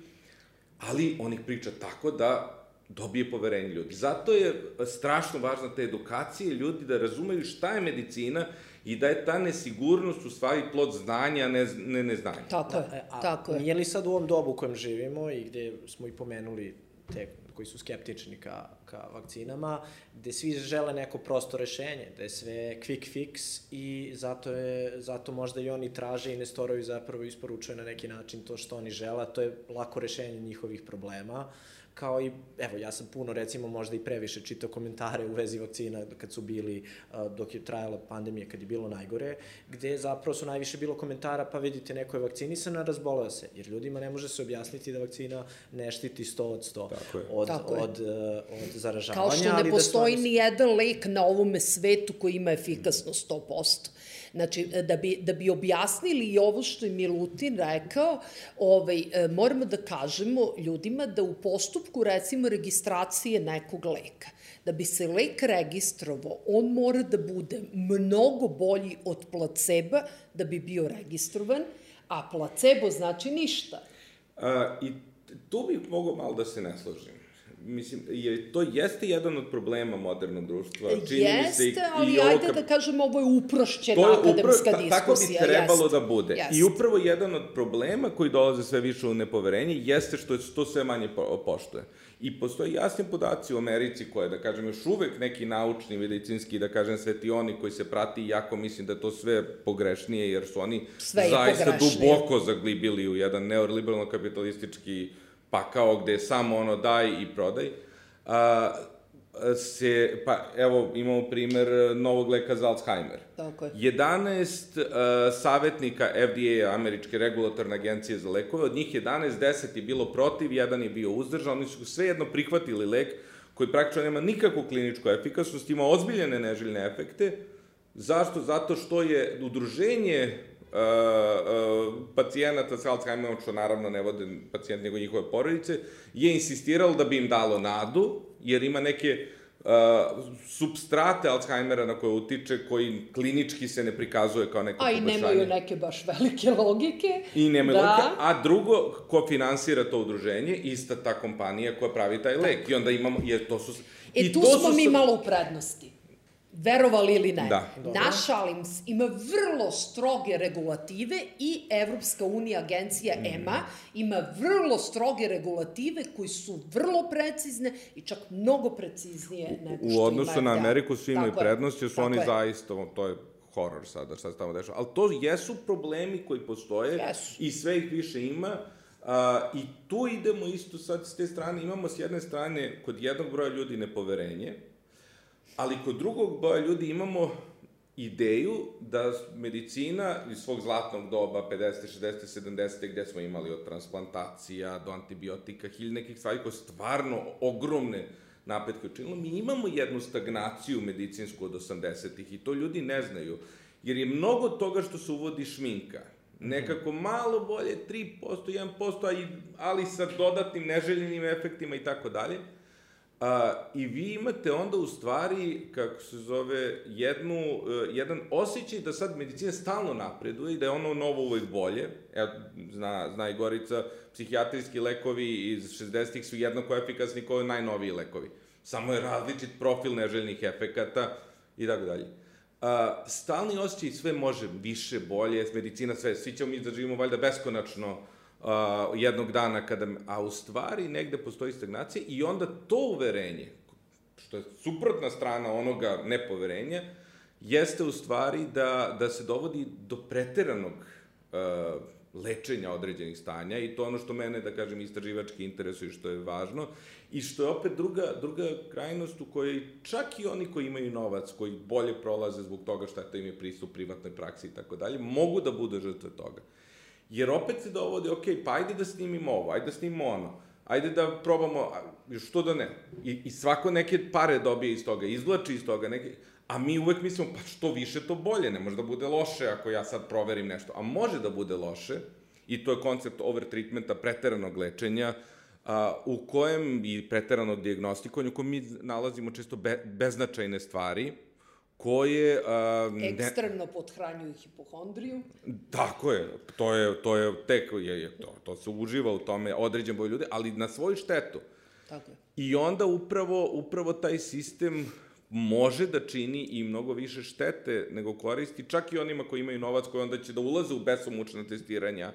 ali on ih priča tako da dobije poverenje ljudi. Zato je strašno važna ta edukacija ljudi da razumeju šta je medicina i da je ta nesigurnost u stvari plod znanja, a ne, ne neznanja. Tako je, da, a, tako je. Nije li sad u ovom dobu u kojem živimo i gde smo i pomenuli te koji su skeptični ka, ka vakcinama, gde svi žele neko prosto rešenje, da je sve quick fix i zato, je, zato možda i oni traže i Nestorovi zapravo isporučuje na neki način to što oni žele, to je lako rešenje njihovih problema kao i, evo, ja sam puno, recimo, možda i previše čitao komentare u vezi vakcina kad su bili, dok je trajala pandemija, kad je bilo najgore, gde zapravo su najviše bilo komentara, pa vidite, neko je vakcinisan, a razboleo se, jer ljudima ne može se objasniti da vakcina ne štiti 100 od 100 Tako od, Tako od, od, od zaražavanja. Kao što ne da postoji da ni jedan lek na ovome svetu koji ima efikasnost 100%. Znači, da bi, da bi objasnili i ovo što je Milutin rekao, ovaj, e, moramo da kažemo ljudima da u postupku, recimo, registracije nekog leka, da bi se lek registrovao, on mora da bude mnogo bolji od placeba da bi bio registrovan, a placebo znači ništa. A, I tu bih mogao malo da se ne složim mislim, je, to jeste jedan od problema modernog društva. Čini jeste, mi se i, ali i ajde da kažemo, ovo je uprošćena to je akademska upro, diskusija. Tako bi trebalo jeste. da bude. Jeste. I upravo jedan od problema koji dolaze sve više u nepoverenje jeste što je to sve manje poštuje. I postoje jasni podaci u Americi koje, da kažem, još uvek neki naučni, medicinski, da kažem, svetioni koji se prati jako mislim da to sve pogrešnije, jer su oni sve zaista duboko zaglibili u jedan neoliberalno kapitalistički uh, pakao gde je samo ono daj i prodaj, a, se, pa evo imamo primer novog leka za Alzheimer. Tako je. 11 uh, savjetnika FDA, Američke regulatorne agencije za lekove, od njih 11, 10 je bilo protiv, jedan je bio uzdržan, oni su svejedno prihvatili lek koji praktično nema nikakvu kliničku efikasnost, ima ozbiljene neželjne efekte. Zašto? Zato što je udruženje uh, uh, pacijenata sa Alzheimerom, što naravno ne vode pacijent nego njihove porodice, je insistiralo da bi im dalo nadu, jer ima neke uh, substrate Alzheimera na koje utiče, koji klinički se ne prikazuje kao neko poboljšanje. A i nemaju neke baš velike logike. I nemaju da. logike, a drugo, ko finansira to udruženje, ista ta kompanija koja pravi taj lek. I onda imamo, jer to su... E, I tu to smo su, mi malo u prednosti verovali ili ne. Da. Naš ALIMS ima vrlo stroge regulative i Evropska unija, agencija mm. EMA, ima vrlo stroge regulative koji su vrlo precizne i čak mnogo preciznije nego što U odnosu na Ameriku svi imaju prednost, jer su oni je. zaista, to je horor sada, šta se tamo dešava. Ali to jesu problemi koji postoje yes. i sve ih više ima. A, I tu idemo isto sad s te strane, imamo s jedne strane kod jednog broja ljudi nepoverenje, ali kod drugog boja ljudi imamo ideju da medicina iz svog zlatnog doba, 50. 60. 70. gde smo imali od transplantacija do antibiotika, hilj nekih stvari koje stvarno ogromne napetke učinilo, mi imamo jednu stagnaciju medicinsku od 80-ih i to ljudi ne znaju, jer je mnogo toga što se uvodi šminka, nekako malo bolje, 3%, 1%, ali sa dodatnim neželjenim efektima i tako dalje, A, I vi imate onda u stvari, kako se zove, jednu, uh, jedan osjećaj da sad medicina stalno napreduje i da je ono novo uvek bolje. Evo, zna, zna i Gorica, psihijatrijski lekovi iz 60-ih su jednako efikasni kao najnoviji lekovi. Samo je različit profil neželjnih efekata i tako dalje. A, stalni osjećaj sve može više, bolje, medicina sve, svi ćemo mi da živimo valjda beskonačno uh, jednog dana kada, a u stvari negde postoji stagnacija i onda to uverenje, što je suprotna strana onoga nepoverenja, jeste u stvari da, da se dovodi do preteranog uh, lečenja određenih stanja i to ono što mene, da kažem, istraživački interesuje što je važno i što je opet druga, druga krajnost u kojoj čak i oni koji imaju novac, koji bolje prolaze zbog toga šta to im je pristup privatnoj praksi i tako dalje, mogu da bude žrtve toga. Jer opet se dovode, ok, pa ajde da snimimo ovo, ajde da snimimo ono, ajde da probamo, što da ne. I, I svako neke pare dobije iz toga, izvlači iz toga neke, a mi uvek mislimo, pa što više to bolje, ne može da bude loše ako ja sad proverim nešto. A može da bude loše, i to je koncept overtreatmenta, preteranog lečenja, a, u kojem i preteranog diagnostikovanja, u kojem mi nalazimo često be, beznačajne stvari, koje... A, ne... Ekstremno podhranjuju hipohondriju. Tako je, to je, to je tek, je, je, to, to se uživa u tome određen broj ljudi, ali na svoju štetu. Tako je. I onda upravo, upravo taj sistem može da čini i mnogo više štete nego koristi, čak i onima koji imaju novac koji onda će da ulaze u besomučna testiranja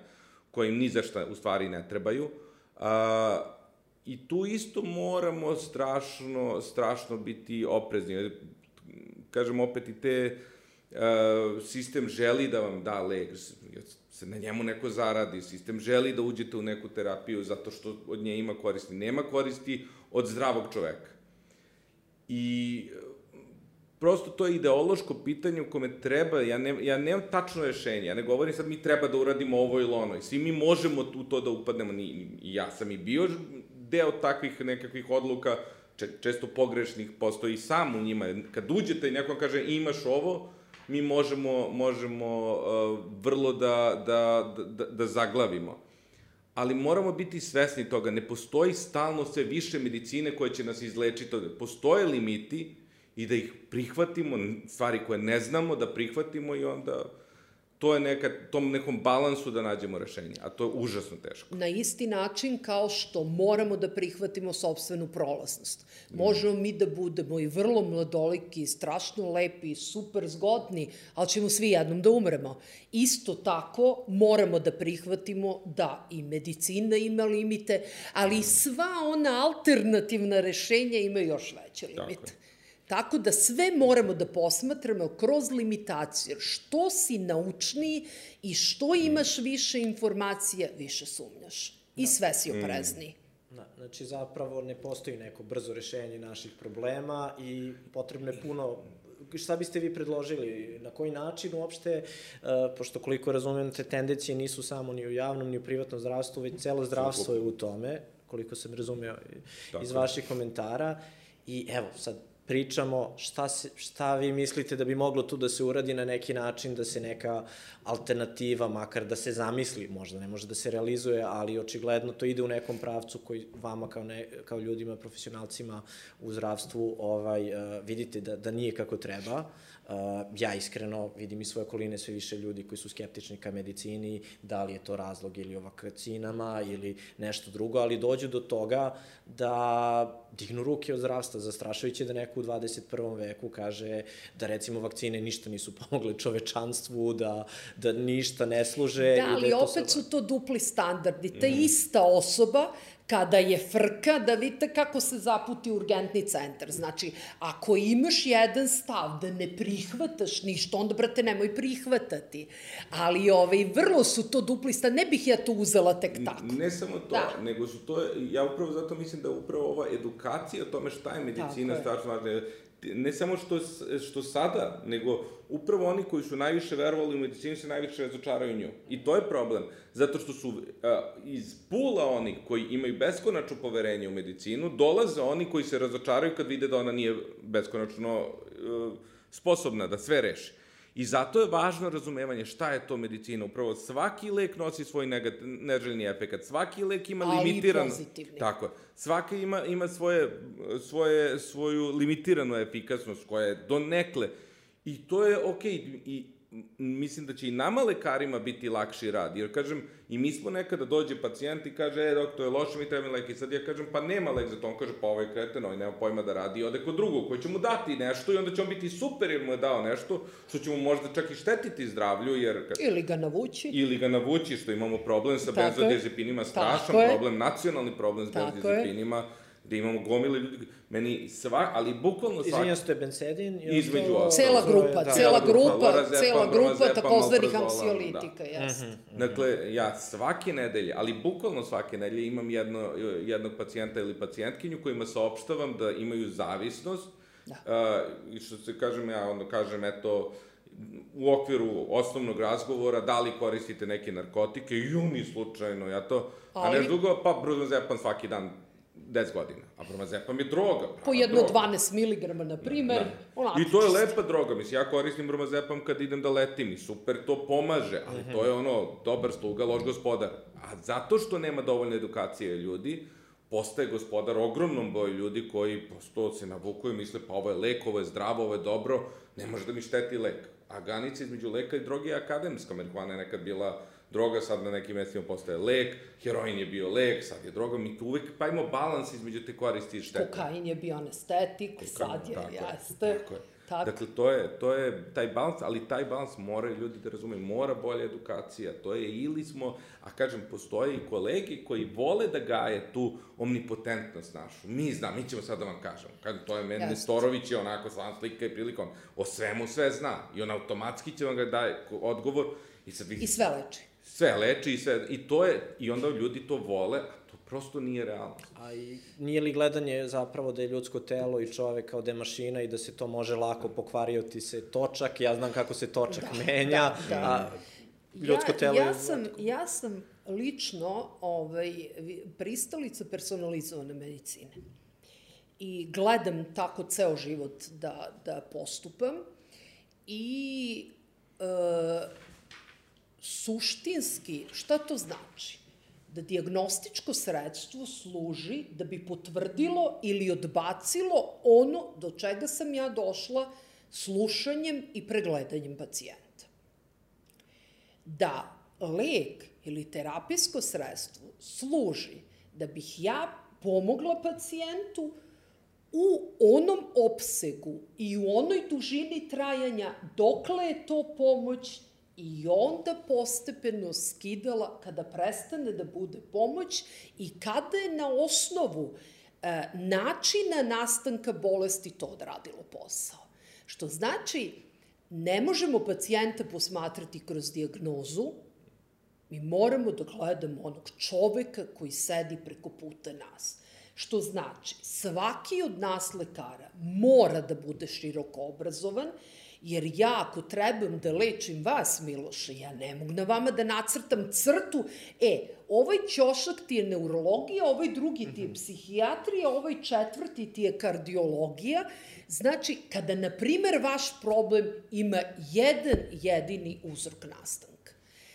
koje im ni za šta u stvari ne trebaju. A, I tu isto moramo strašno, strašno biti oprezni kažem opet i te sistem želi da vam da lek, se na njemu neko zaradi, sistem želi da uđete u neku terapiju zato što od nje ima koristi. Nema koristi od zdravog čoveka. I prosto to je ideološko pitanje u kome treba, ja, ne, ja nemam tačno rešenje, ja ne govorim sad mi treba da uradimo ovo ili ono, i svi mi možemo u to da upadnemo, ni, ja sam i bio deo takvih nekakvih odluka, često pogrešnih, postoji sam u njima, kad uđete i neko kaže imaš ovo, mi možemo, možemo uh, vrlo da, da, da, da zaglavimo. Ali moramo biti svesni toga, ne postoji stalno sve više medicine koje će nas izlečiti. Postoje limiti i da ih prihvatimo, stvari koje ne znamo, da prihvatimo i onda to je neka, tom nekom balansu da nađemo rešenje, a to je užasno teško. Na isti način kao što moramo da prihvatimo sobstvenu prolaznost. Možemo mi da budemo i vrlo mladoliki, strašno lepi, super zgodni, ali ćemo svi jednom da umremo. Isto tako moramo da prihvatimo da i medicina ima limite, ali i sva ona alternativna rešenja imaju još veće limite. Tako je. Tako da sve moramo da posmatramo kroz limitaciju. Što si naučniji i što imaš više informacija, više sumnjaš. I sve si oprezniji. Da, znači zapravo ne postoji neko brzo rešenje naših problema i potrebno je puno šta biste vi predložili, na koji način uopšte, uh, pošto koliko razumem, te tendencije nisu samo ni u javnom, ni u privatnom zdravstvu, već celo zdravstvo je u tome, koliko sam razumeo iz vaših komentara. I evo, sad, pričamo šta, se, šta vi mislite da bi moglo tu da se uradi na neki način, da se neka alternativa, makar da se zamisli, možda ne može da se realizuje, ali očigledno to ide u nekom pravcu koji vama kao, ne, kao ljudima, profesionalcima u zdravstvu ovaj, uh, vidite da, da nije kako treba. Uh, ja iskreno vidim i svoje okoline sve više ljudi koji su skeptični ka medicini, da li je to razlog ili o vakcinama ili nešto drugo, ali dođu do toga da dignu ruke od zdravstva. Zastrašujuće da neko u 21. veku kaže da recimo vakcine ništa nisu (laughs) pomogle čovečanstvu, da, da ništa ne služe. Da, ali da opet su to dupli standardi. Ta mm. ista osoba kada je frka, da vidite kako se zaputi urgentni centar. Znači, ako imaš jedan stav da ne prihvataš ništa, onda, brate, nemoj prihvatati. Ali, ovaj, vrlo su to dupli stav, ne bih ja to uzela tek tako. Ne samo to, da. nego su to, ja upravo zato mislim da upravo ova edukacija o tome šta je medicina strašno važna ne samo što, što sada, nego upravo oni koji su najviše verovali u medicinu se najviše razočaraju nju. I to je problem, zato što su uh, iz pula oni koji imaju beskonačno poverenje u medicinu, dolaze oni koji se razočaraju kad vide da ona nije beskonačno uh, sposobna da sve reši. I zato je važno razumevanje šta je to medicina. Upravo svaki lek nosi svoj neželjeni efekat. Svaki lek ima Ali limitiran... pozitivni. Tako je. Svaki ima, ima svoje, svoje, svoju limitiranu efikasnost koja je do nekle. I to je okej. Okay. I mislim da će i nama lekarima biti lakši rad, jer kažem, i mi smo nekada dođe pacijent i kaže, e, doktor, je loše, mi treba lek, i sad ja kažem, pa nema lek za to, on kaže, pa ovaj kreten, ovaj nema pojma da radi, i ode kod drugog, koji će mu dati nešto i onda će on biti super jer mu je dao nešto, što će mu možda čak i štetiti zdravlju, jer... Kad, ili ga navući. Ili ga navući, što imamo problem sa benzodiazepinima, strašan problem, nacionalni problem s benzodiazepinima, gde imamo gomile ljudi, meni sva, ali bukvalno svaki... Izvinjam ste, bensedin? Između to... Cela grupa, da. cela grupa, cela grupa takozvanih anksiolitika, da. jasno. Mm -hmm. Dakle, ja svake nedelje, ali bukvalno svake nedelje imam jedno, jednog pacijenta ili pacijentkinju kojima saopštavam da imaju zavisnost, da. Uh, i što se kažem, ja onda kažem, eto, u okviru osnovnog razgovora, da li koristite neke narkotike, i oni slučajno, ja to, ali... a ne dugo, pa bruzozepam svaki dan 10 godina. A bromazepam je droga. Po jedno droga. 12 mg, na primer. Da, da. I to je lepa droga. Mislim, ja koristim bromazepam kad idem da letim i super to pomaže, ali uh -huh. to je ono, dobar sluga, loš gospodar. A zato što nema dovoljne edukacije ljudi, postaje gospodar ogromnom broju ljudi koji posto se navuku i misle pa ovo je lek, ovo je zdravo, ovo je dobro, ne može da mi šteti lek. A granica između leka i droge je akademska. Marihuana je nekad bila droga sad na nekim mestima postaje lek, heroin je bio lek, sad je droga, mi tu uvek pravimo balans između te koristi i štete. Kokain je bio anestetik, Kokain, sad je, tako jeste. Tako je. Tako. Dakle, to je, to je taj balans, ali taj balans moraju ljudi da razumeju. Mora bolja edukacija. To je ili smo, a kažem, postoje i kolegi koji vole da gaje tu omnipotentnost našu. Mi znam, mi ćemo sad da vam kažemo. Kažem, to je meni Nestorović je onako slan slika i prilikom. O svemu sve zna. I on automatski će vam ga daje odgovor. I, sad vi... I sve leči. Sve leči i sve. I to je, i onda ljudi to vole, a prosto nije realno. A i nije li gledanje zapravo da je ljudsko telo i čovek kao da je mašina i da se to može lako pokvario ti se točak, ja znam kako se točak da, menja, da, da. a ljudsko telo ja, ja sam, Ja sam lično ovaj, pristalica personalizovane medicine. I gledam tako ceo život da, da postupam. I e, suštinski, šta to znači? da diagnostičko sredstvo služi da bi potvrdilo ili odbacilo ono do čega sam ja došla slušanjem i pregledanjem pacijenta. Da lek ili terapijsko sredstvo služi da bih ja pomogla pacijentu u onom opsegu i u onoj dužini trajanja dokle je to pomoć i onda postepeno skidala kada prestane da bude pomoć i kada je na osnovu e, načina nastanka bolesti to odradilo posao. Što znači, ne možemo pacijenta posmatrati kroz diagnozu, mi moramo da gledamo onog čoveka koji sedi preko puta nas. Što znači, svaki od nas lekara mora da bude široko obrazovan, Jer ja, ako trebam da lečim vas, Miloše, ja ne mogu na vama da nacrtam crtu, e, ovaj ćošak ti je neurologija, ovaj drugi ti je mhm. psihijatrija, ovaj četvrti ti je kardiologija. Znači, kada, na primer, vaš problem ima jedan jedini uzrok nastanka.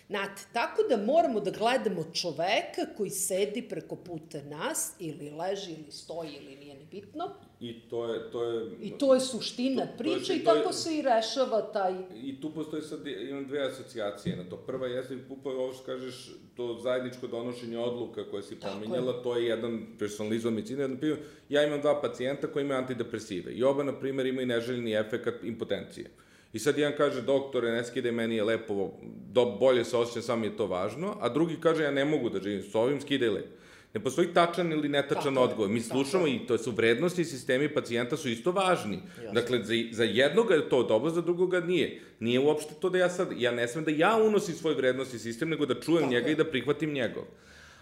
Znate, tako da moramo da gledamo čoveka koji sedi preko puta nas, ili leži, ili stoji, ili nije nebitno, I to je... To je I to je suština to, priče to je, i tako se i rešava taj... I tu postoji sad, imam dve asocijacije na to. Prva jeste, upravo ovo što kažeš, to zajedničko donošenje odluka koje si pominjala, je. to je jedan personalizovan medicina. Na primjer, ja imam dva pacijenta koji imaju antidepresive i oba, na primjer, imaju neželjeni efekt impotencije. I sad jedan kaže, doktore, ne skide, meni je lepo, do, bolje se osjećam, samo mi je to važno, a drugi kaže, ja ne mogu da živim s ovim, skide lepo. Ne postoji tačan ili netačan tako odgovor. Mi slušamo i to su vrednosti i sistemi pacijenta su isto važni. Jasne. Dakle, za, za jednoga je to dobro, za drugoga nije. Nije uopšte to da ja sad, ja ne smem da ja unosim svoj vrednosti sistem, nego da čujem tako njega je. i da prihvatim njegov.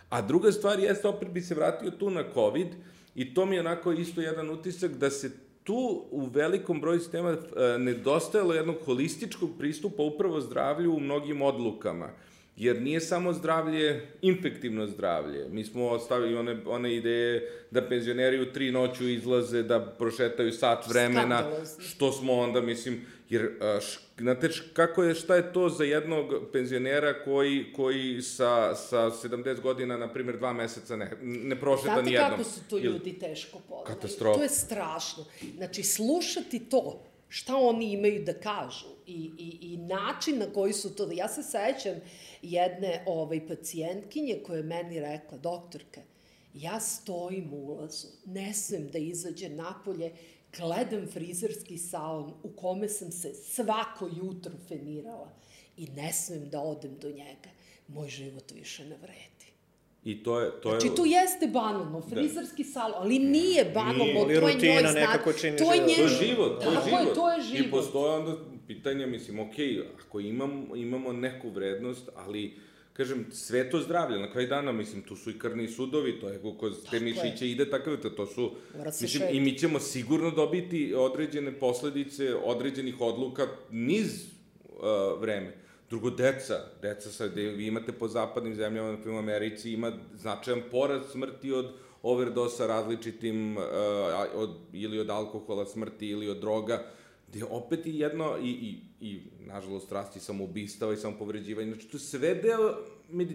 A druga stvar jeste, opet bi se vratio tu na COVID, i to mi je onako isto jedan utisak da se tu u velikom broju sistema e, nedostajalo jednog holističkog pristupa upravo zdravlju u mnogim odlukama. Jer nije samo zdravlje infektivno zdravlje. Mi smo ostavili one, one ideje da penzioneri u tri noću izlaze, da prošetaju sat vremena, Skandalozno. što smo onda, mislim, jer, znate, kako je, šta je to za jednog penzionera koji, koji sa, sa 70 godina, na primjer, dva meseca ne, ne prošeta ni jednom? Znate kako su to ljudi Ili... teško podali? Katastrofa. To je strašno. Znači, slušati to, šta oni imaju da kažu i, i, i način na koji su to... Ja se sećam jedne ovaj, pacijentkinje koja je meni rekla, doktorka, ja stojim u ulazu, ne smem da izađe napolje, gledam frizerski salon u kome sam se svako jutro fenirala i ne smem da odem do njega. Moj život više ne vredi. I to je... To znači, tu jeste banalno, da. frizerski da. salon, ali nije banalno, nije, to je njoj znak, to je njen... To je život, to je život. Je, to je život. I postoje onda pitanja, mislim, ok, ako imam, imamo neku vrednost, ali kažem, sve to zdravlje, na kraju dana, mislim, tu su i krni sudovi, to je ko te mišiće ide tako da to su, mislim, i mi ćemo sigurno dobiti određene posledice određenih odluka niz uh, vreme. Drugo, deca, deca sad, vi imate po zapadnim zemljama, na primjer u Americi, ima značajan porast smrti od overdosa različitim, uh, od, ili od alkohola smrti, ili od droga, gde opet i jedno, i, i, i nažalost, rasti samoubistava i samopovređivanja, znači to je sve deo,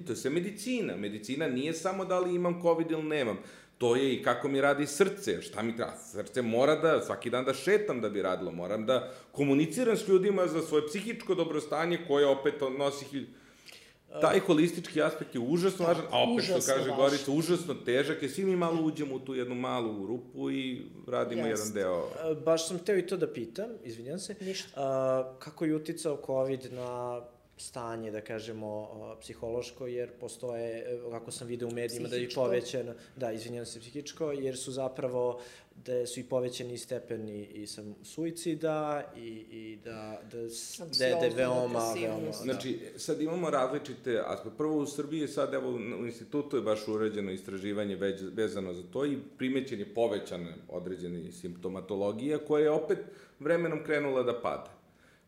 to je sve medicina. Medicina nije samo da li imam COVID ili nemam, to je i kako mi radi srce, šta mi treba, srce mora da, svaki dan da šetam da bi radilo, moram da komuniciram s ljudima za svoje psihičko dobrostanje koje opet nosi hilj... taj holistički aspekt je užasno važan, a opet što kaže. Gorica, užasno težak, jer svi mi malo uđemo u tu jednu malu rupu i radimo Jest. jedan deo. Baš sam teo i to da pitam, izvinjam se. Ništa. A, kako je uticao COVID na stanje, da kažemo, psihološko, jer postoje, kako sam video u medijima, psihičko. da je povećano, da, izvinjam se, psihičko, jer su zapravo, da su i povećani stepeni i sam suicida i, i da, da, da, je, da je veoma, veoma... Da. Znači, sad imamo različite aspekte. Prvo, u Srbiji sad, evo, u institutu je baš uređeno istraživanje vezano za to i primećen je povećan određeni simptomatologija koja je opet vremenom krenula da pada.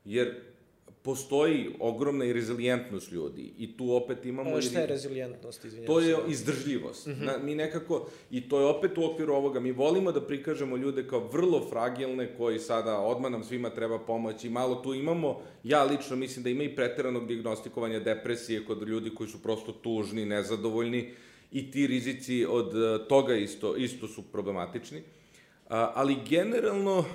Jer postoji ogromna i rezilijentnost ljudi i tu opet imamo... A šta je rezilijentnost, izvinjam To je izdržljivost. Mm -hmm. Na, mi nekako, i to je opet u okviru ovoga, mi volimo da prikažemo ljude kao vrlo fragilne, koji sada odmah nam svima treba pomoći, malo tu imamo, ja lično mislim da ima i preteranog diagnostikovanja depresije kod ljudi koji su prosto tužni, nezadovoljni i ti rizici od uh, toga isto, isto su problematični. Uh, ali generalno, uh,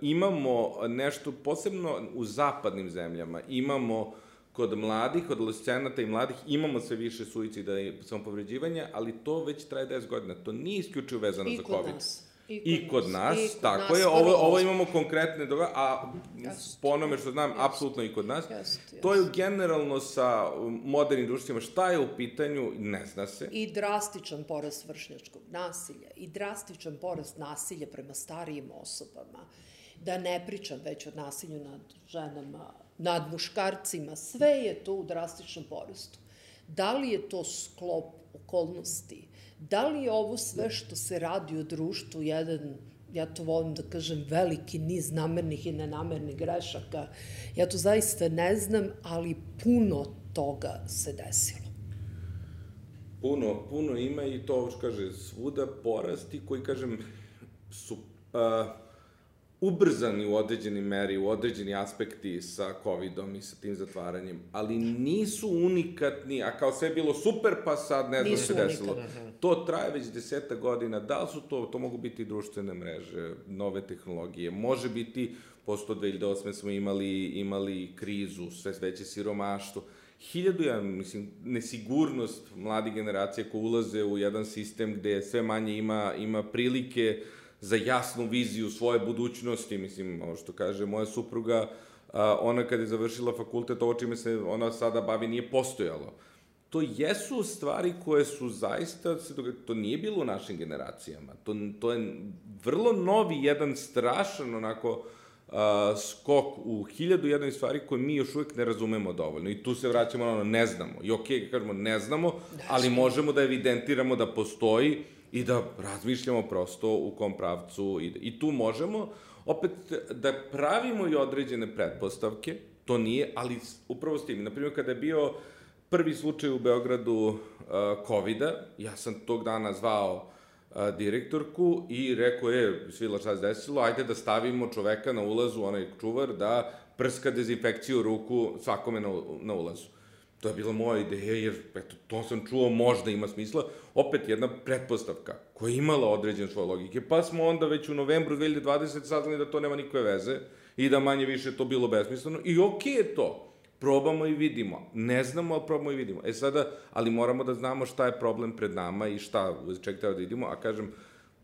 imamo nešto, posebno u zapadnim zemljama, imamo kod mladih, kod adolescenata i mladih, imamo sve više suicida i samopovređivanja, ali to već traje 10 godina. To nije isključivo vezano I za COVID. Nas. I kod, I nas, i kod tako nas, je, ovo, ovo imamo konkretne doga, a po onome što znam, apsolutno i kod nas. Just, just. To je generalno sa modernim društvima, šta je u pitanju, ne zna se. I drastičan porast vršnjačkog nasilja, i drastičan porast nasilja prema starijim osobama, da ne pričam već o nasilju nad ženama, nad muškarcima, sve je to u drastičnom porastu. Da li je to sklop okolnosti? Da li je ovo sve što se radi u društvu jedan ja to volim da kažem, veliki niz namernih i nenamernih grešaka. Ja to zaista ne znam, ali puno toga se desilo. Puno, puno ima i to, kaže, svuda porasti koji, kažem, su uh, ubrzani u određeni meri, u određeni aspekti sa COVID-om i sa tim zatvaranjem, ali nisu unikatni, a kao sve je bilo super, pa sad ne znam se desilo. To traje već deseta godina, da li su to, to mogu biti društvene mreže, nove tehnologije, može biti, posto 2008. smo imali, imali krizu, sve veće siromaštvo, hiljadu, ja mislim, nesigurnost mladi generacije ko ulaze u jedan sistem gde sve manje ima, ima prilike uh, za jasnu viziju svoje budućnosti, mislim, ovo što kaže moja supruga, a, ona kad je završila fakultet, ovo čime se ona sada bavi nije postojalo. To jesu stvari koje su zaista, to nije bilo u našim generacijama. To, to je vrlo novi, jedan strašan onako a, skok u hiljadu jednoj stvari koje mi još uvek ne razumemo dovoljno. I tu se vraćamo na ono, ne znamo. I okej, okay, kažemo, ne znamo, ali možemo da evidentiramo da postoji i da razmišljamo prosto u kom pravcu ide. I tu možemo opet da pravimo i određene pretpostavke, to nije, ali upravo s tim. Naprimjer, kada je bio prvi slučaj u Beogradu uh, COVID-a, ja sam tog dana zvao uh, direktorku i rekao je, svila šta se desilo, ajde da stavimo čoveka na ulazu, onaj čuvar, da prska dezinfekciju ruku svakome na, na ulazu. To je bila moja ideja, jer eto, to sam čuo, možda ima smisla. Opet jedna pretpostavka koja je imala određen svoje logike. Pa smo onda već u novembru 2020 saznali da to nema nikakve veze i da manje više to bilo besmisleno. I okej okay je to. Probamo i vidimo. Ne znamo, ali probamo i vidimo. E sada, ali moramo da znamo šta je problem pred nama i šta, čeg treba da vidimo. A kažem,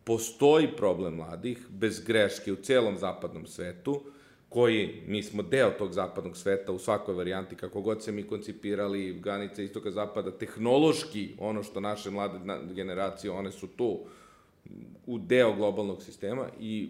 postoji problem mladih, bez greške u celom zapadnom svetu, koji, mi smo deo tog zapadnog sveta u svakoj varijanti, kako god se mi koncipirali, granice istoka zapada, tehnološki, ono što naše mlade generacije, one su tu u deo globalnog sistema i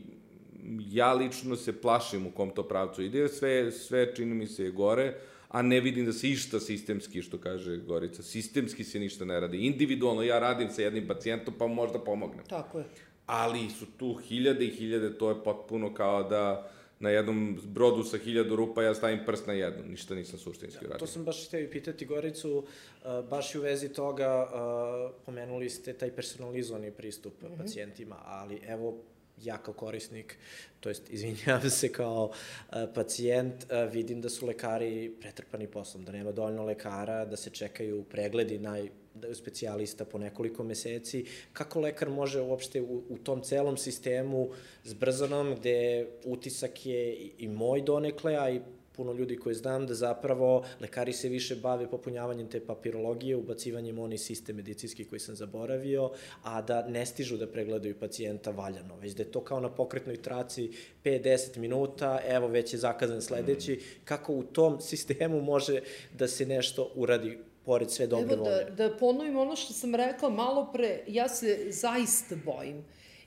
ja lično se plašim u kom to pravcu ide, sve, sve čini mi se je gore, a ne vidim da se išta sistemski, što kaže Gorica, sistemski se ništa ne radi. Individualno ja radim sa jednim pacijentom, pa možda pomognem. Tako je. Ali su tu hiljade i hiljade, to je potpuno kao da na jednom brodu sa hiljadu rupa ja stavim prst na jednu, ništa nisam suštinski uradio. To sam baš htio pitati Goricu, uh, baš i u vezi toga uh, pomenuli ste taj personalizovani pristup mm -hmm. pacijentima, ali evo ja kao korisnik, to jest izvinjavam se kao uh, pacijent, vidim da su lekari pretrpani poslom, da nema dovoljno lekara, da se čekaju pregledi naj specijalista po nekoliko meseci, kako lekar može uopšte u, u tom celom sistemu zbrzanom, gde utisak je i, i moj donekle, a i puno ljudi koji znam da zapravo lekari se više bave popunjavanjem te papirologije, ubacivanjem onih sistem medicinski koji sam zaboravio, a da ne stižu da pregledaju pacijenta valjano, već da je to kao na pokretnoj traci 5-10 minuta, evo već je zakazan sledeći, mm. kako u tom (laughs) sistemu može da se nešto uradi pored sve dobre Evo, volje. Evo da, da ponovim ono što sam rekla malo pre, ja se zaista bojim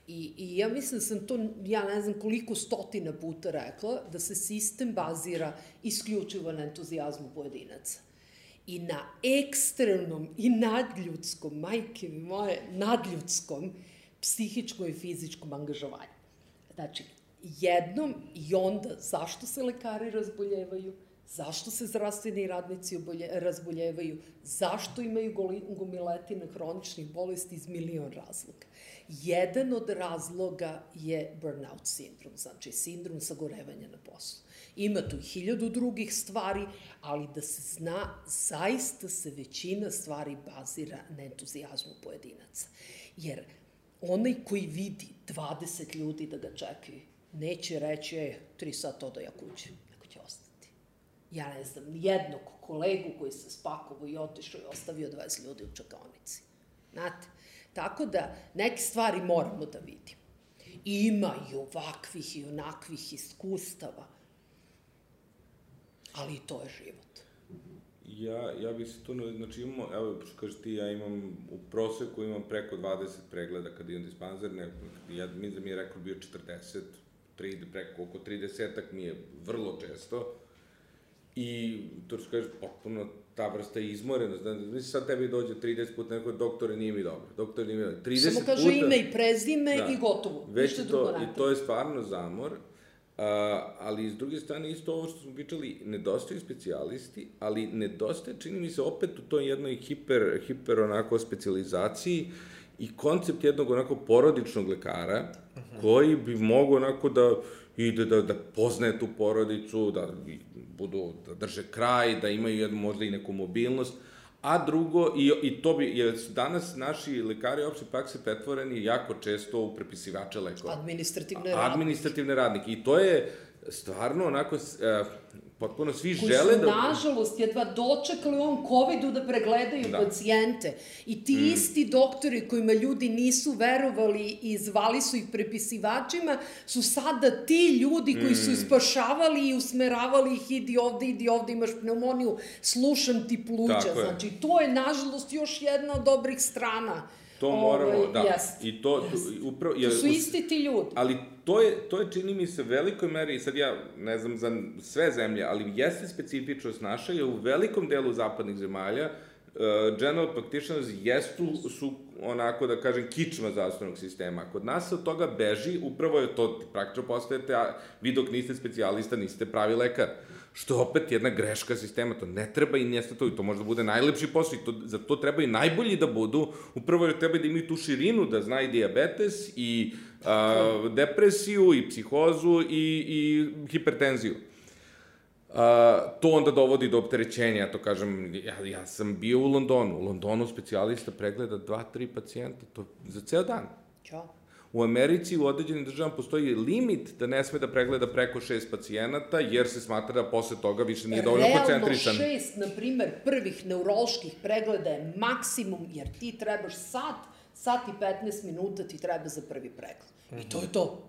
I, I ja mislim da sam to, ja ne znam koliko stotina puta rekla, da se sistem bazira isključivo na entuzijazmu pojedinaca. I na ekstremnom i nadljudskom, majke moje, nadljudskom, psihičkom i fizičkom angažovanju. Znači, jednom i onda zašto se lekari razboljevaju, zašto se zdravstveni radnici obolje, razboljevaju, zašto imaju gomiletine hroničnih bolesti iz milion razloga. Jedan od razloga je burnout sindrom, znači sindrom sagorevanja na poslu. Ima tu hiljadu drugih stvari, ali da se zna, zaista se većina stvari bazira na entuzijazmu pojedinaca. Jer onaj koji vidi 20 ljudi da ga čekaju, neće reći, e, tri sata da ja kući, nego će ostati. Ja ne znam, jednog kolegu koji se spakovo i otišao i ostavio 20 ljudi u čakaonici. Znate, Tako da neke stvari moramo da vidimo. Ima i ovakvih i onakvih iskustava, ali to je život. Ja, ja bih se tu, znači imamo, evo, što kažeš ti, ja imam, u proseku imam preko 20 pregleda kada imam dispanzer, ne, ja, mi da mi je rekao bio 40, 3, preko oko 30 mi je vrlo često, i to što kažeš, potpuno ta vrsta izmorenost, da misli sad tebi dođe 30 puta neko doktore nije mi dobro, doktore nije mi dobro. 30 Samo kaže puta, ime i prezime da, i gotovo. Već to, i to je stvarno zamor, a, ali s druge strane isto ovo što smo pričali, nedostaju specijalisti, ali nedostaje, čini mi se, opet u toj jednoj hiper, hiper onako specijalizaciji i koncept jednog onako porodičnog lekara. Koji bi mogao onako da ide da, da poznaje tu porodicu, da budu, da drže kraj, da imaju jednu, možda i neku mobilnost, a drugo, i, i to bi, jer su danas naši lekari opšte prakse pretvoreni jako često u prepisivače lekova. Administrativne radnike. Administrativne radnike. I to je stvarno onako, uh, potpuno svi koji žele da... Su, nažalost, jedva dočekali u ovom COVID-u da pregledaju da. pacijente. I ti mm. isti doktori kojima ljudi nisu verovali i zvali su ih prepisivačima, su sada ti ljudi koji su mm. ispašavali i usmeravali ih, idi ovde, idi ovde, imaš pneumoniju, slušam ti pluća. Znači, to je, nažalost, još jedna od dobrih strana To moramo, Ove, ovaj, da. Jest, I to, jest. upravo, jer, to su isti ti ljudi. Ali to je, to je, čini mi se, velikoj meri, sad ja ne znam za sve zemlje, ali jeste specifičnost naša, je u velikom delu zapadnih zemalja, uh, general practitioners jesu, su onako da kažem kičma zdravstvenog sistema. Kod nas se od toga beži, upravo je to, praktično postajete, a vi dok niste specijalista, niste pravi lekar. Što je opet jedna greška sistema, to ne treba i njeste to, i to možda bude najlepši posao, i to, za to treba i najbolji da budu, upravo jer treba da imaju tu širinu, da zna i diabetes, i a, depresiju, i psihozu, i, i hipertenziju. A, to onda dovodi do opterećenja, ja to kažem, ja, ja sam bio u Londonu, u Londonu specijalista pregleda dva, tri pacijenta, to za ceo dan. Ćao. U Americi u određenim državama postoji limit da ne sme da pregleda preko šest pacijenata, jer se smatra da posle toga više nije dovoljno koncentrisan. Realno šest, na primer, prvih neuroloških pregleda je maksimum, jer ti trebaš sat, sat i 15 minuta ti treba za prvi pregled. Mm -hmm. I to je to.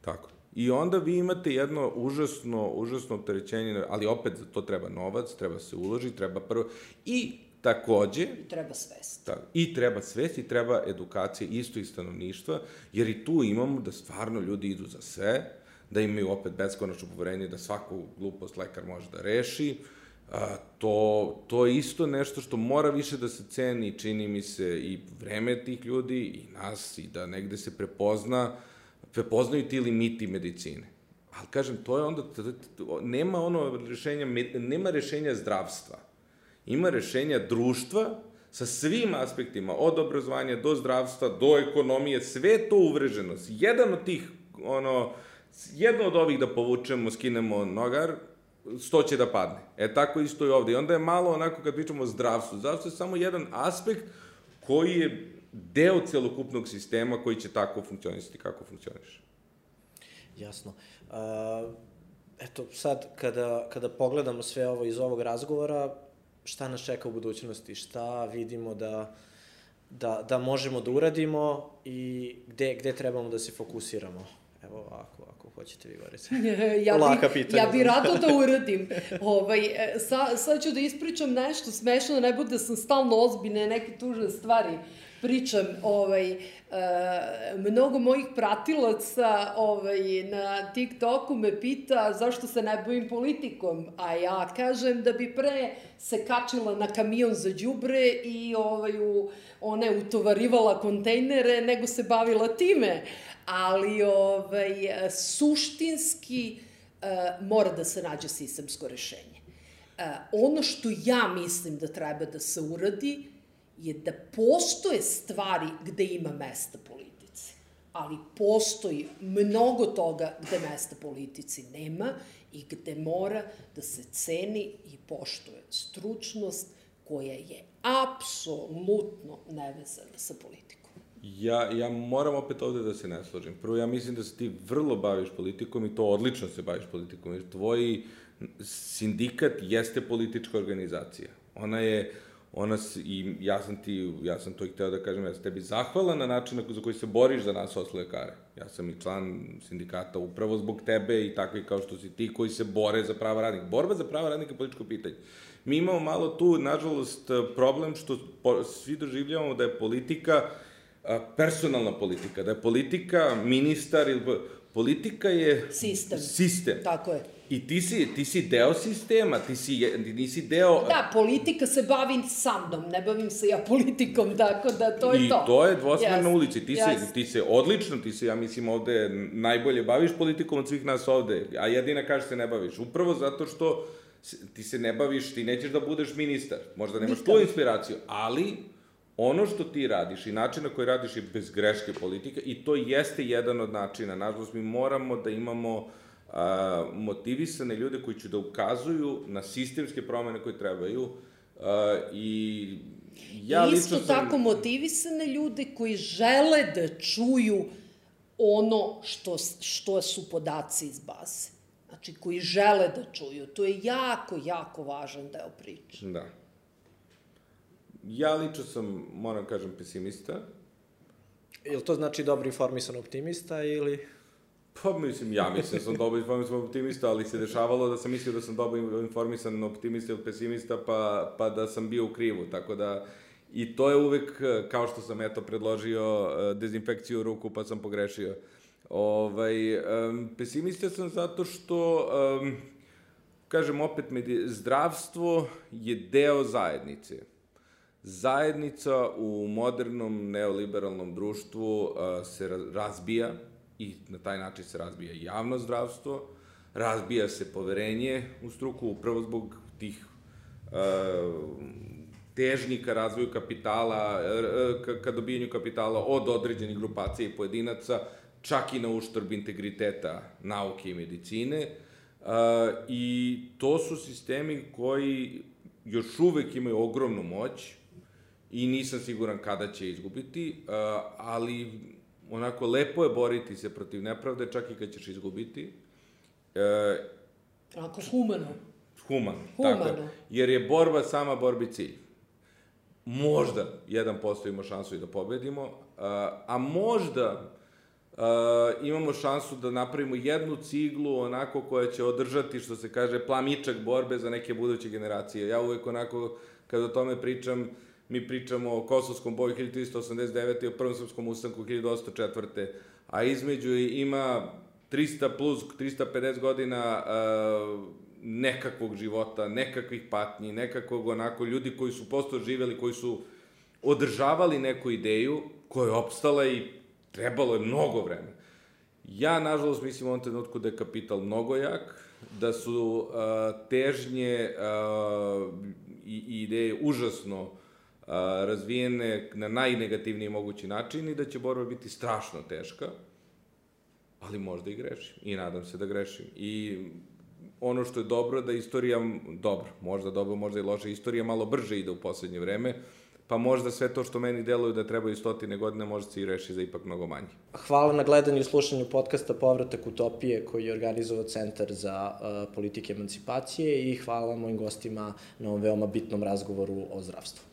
Tako. I onda vi imate jedno užasno, užasno opterećenje, ali opet za to treba novac, treba se uloži, treba prvo... I Takođe... I treba svest. Da, I treba svest i treba edukacija isto i stanovništva, jer i tu imamo da stvarno ljudi idu za sve, da imaju opet beskonačno poverenje da svaku glupost lekar može da reši. A, to, to je isto nešto što mora više da se ceni, čini mi se, i vreme tih ljudi i nas, i da negde se prepozna, prepoznaju ti limiti medicine. Ali kažem, to je onda, nema ono rešenja, nema rešenja zdravstva ima rešenja društva sa svim aspektima, od obrazovanja do zdravstva, do ekonomije, sve to uvreženo. Jedan od tih, ono, jedno od ovih da povučemo, skinemo nogar, sto će da padne. E tako isto i ovde. I onda je malo onako kad pričamo o zdravstvu. Zdravstvo je samo jedan aspekt koji je deo celokupnog sistema koji će tako funkcionisati kako funkcioniše. Jasno. Uh, eto, sad, kada, kada pogledamo sve ovo iz ovog razgovora, šta nas čeka u budućnosti, šta vidimo da, da, da možemo da uradimo i gde, gde trebamo da se fokusiramo. Evo ovako, ako hoćete vi govorite. (laughs) ja bi, Laka pitanja. Ja bi rado da uradim. ovaj, e, sa, sad ću da ispričam nešto smešno, da ne bude da sam stalno ozbiljne, neke tužne stvari pričam, ovaj, uh, mnogo mojih pratilaca ovaj, na TikToku me pita zašto se ne bavim politikom, a ja kažem da bi pre se kačila na kamion za đubre i ovaj, u, one utovarivala kontejnere nego se bavila time. Ali ovaj, suštinski uh, mora da se nađe sistemsko rešenje. Uh, ono što ja mislim da treba da se uradi je da postoje stvari gde ima mesta politici, ali postoji mnogo toga gde mesta politici nema i gde mora da se ceni i poštuje stručnost koja je apsolutno nevezana sa politikom. Ja, ja moram opet ovde da se ne složim. Prvo, ja mislim da se ti vrlo baviš politikom i to odlično se baviš politikom, jer tvoj sindikat jeste politička organizacija. Ona je, ona si, i ja sam ti, ja sam to i hteo da kažem, ja sam tebi zahvalan na način za koji se boriš za nas osle lekare. Ja sam i član sindikata upravo zbog tebe i takvi kao što si ti koji se bore za prava radnika. Borba za prava radnika je političko pitanje. Mi imamo malo tu, nažalost, problem što svi doživljavamo da je politika personalna politika, da je politika ministar ili politika je sistem. Sistem. Tako je. I ti si, ti si deo sistema, ti, si, ti nisi deo... Da, politika se bavi sa mnom, ne bavim se ja politikom, tako da to je I to. I to je dvosmerna yes. ulica. Ti, yes. se, ti se odlično, ti se, ja mislim, ovde najbolje baviš politikom od svih nas ovde, a jedina kaže se ne baviš. Upravo zato što ti se ne baviš, ti nećeš da budeš ministar, možda nemaš tu inspiraciju, ali ono što ti radiš i način na koji radiš je bez greške politike i to jeste jedan od načina. Nažalost, mi moramo da imamo a, motivisane ljude koji će da ukazuju na sistemske promene koje trebaju a, i ja I isto sam... tako motivisane ljude koji žele da čuju ono što, što su podaci iz baze. Znači, koji žele da čuju. To je jako, jako važan deo priče. Da. Ja lično sam, moram kažem, pesimista. Ili to znači dobro informisan optimista ili... (laughs) Pa mislim, ja mislim da sam dobro informisan optimista, ali se dešavalo da sam mislio da sam dobro informisan optimista ili pesimista, pa, pa da sam bio u krivu, tako da... I to je uvek, kao što sam eto predložio dezinfekciju ruku, pa sam pogrešio. Ovaj, um, pesimista sam zato što, um, kažem opet, zdravstvo je deo zajednice zajednica u modernom neoliberalnom društvu uh, se razbija i na taj način se razbija javno zdravstvo, razbija se poverenje u struku upravo zbog tih uh, težnji ka razvoju kapitala, ka, ka dobijanju kapitala od određenih grupacija i pojedinaca, čak i na uštrb integriteta nauke i medicine. Uh, I to su sistemi koji još uvek imaju ogromnu moć, i nisam siguran kada će izgubiti, ali onako lepo je boriti se protiv nepravde, čak i kad ćeš izgubiti. Uh, Ako humano. Humano, humano. tako Jer je borba sama borbi cilj. Možda 1% ima šansu i da pobedimo, uh, a možda uh, imamo šansu da napravimo jednu ciglu onako koja će održati, što se kaže, plamičak borbe za neke buduće generacije. Ja uvek onako, kada o tome pričam, mi pričamo o Kosovskom boju 1389. i o Prvom srpskom ustanku 1804. A između ima 300 plus 350 godina uh, nekakvog života, nekakvih patnji, nekakvog onako ljudi koji su posto živeli, koji su održavali neku ideju koja je opstala i trebalo je mnogo vremena. Ja, nažalost, mislim u ovom trenutku da je kapital mnogo jak, da su uh, težnje uh, i, i ideje užasno razvijene na najnegativniji mogući način i da će borba biti strašno teška, ali možda i grešim. I nadam se da grešim. I ono što je dobro da istorija, dobro, možda dobro, možda i loše, istorija malo brže ide u poslednje vreme, pa možda sve to što meni deluju da trebaju stotine godina možda se i reši za ipak mnogo manje. Hvala na gledanju i slušanju podcasta Povratak utopije koji je organizovao Centar za uh, politike emancipacije i hvala mojim gostima na ovom veoma bitnom razgovoru o zdravstvu.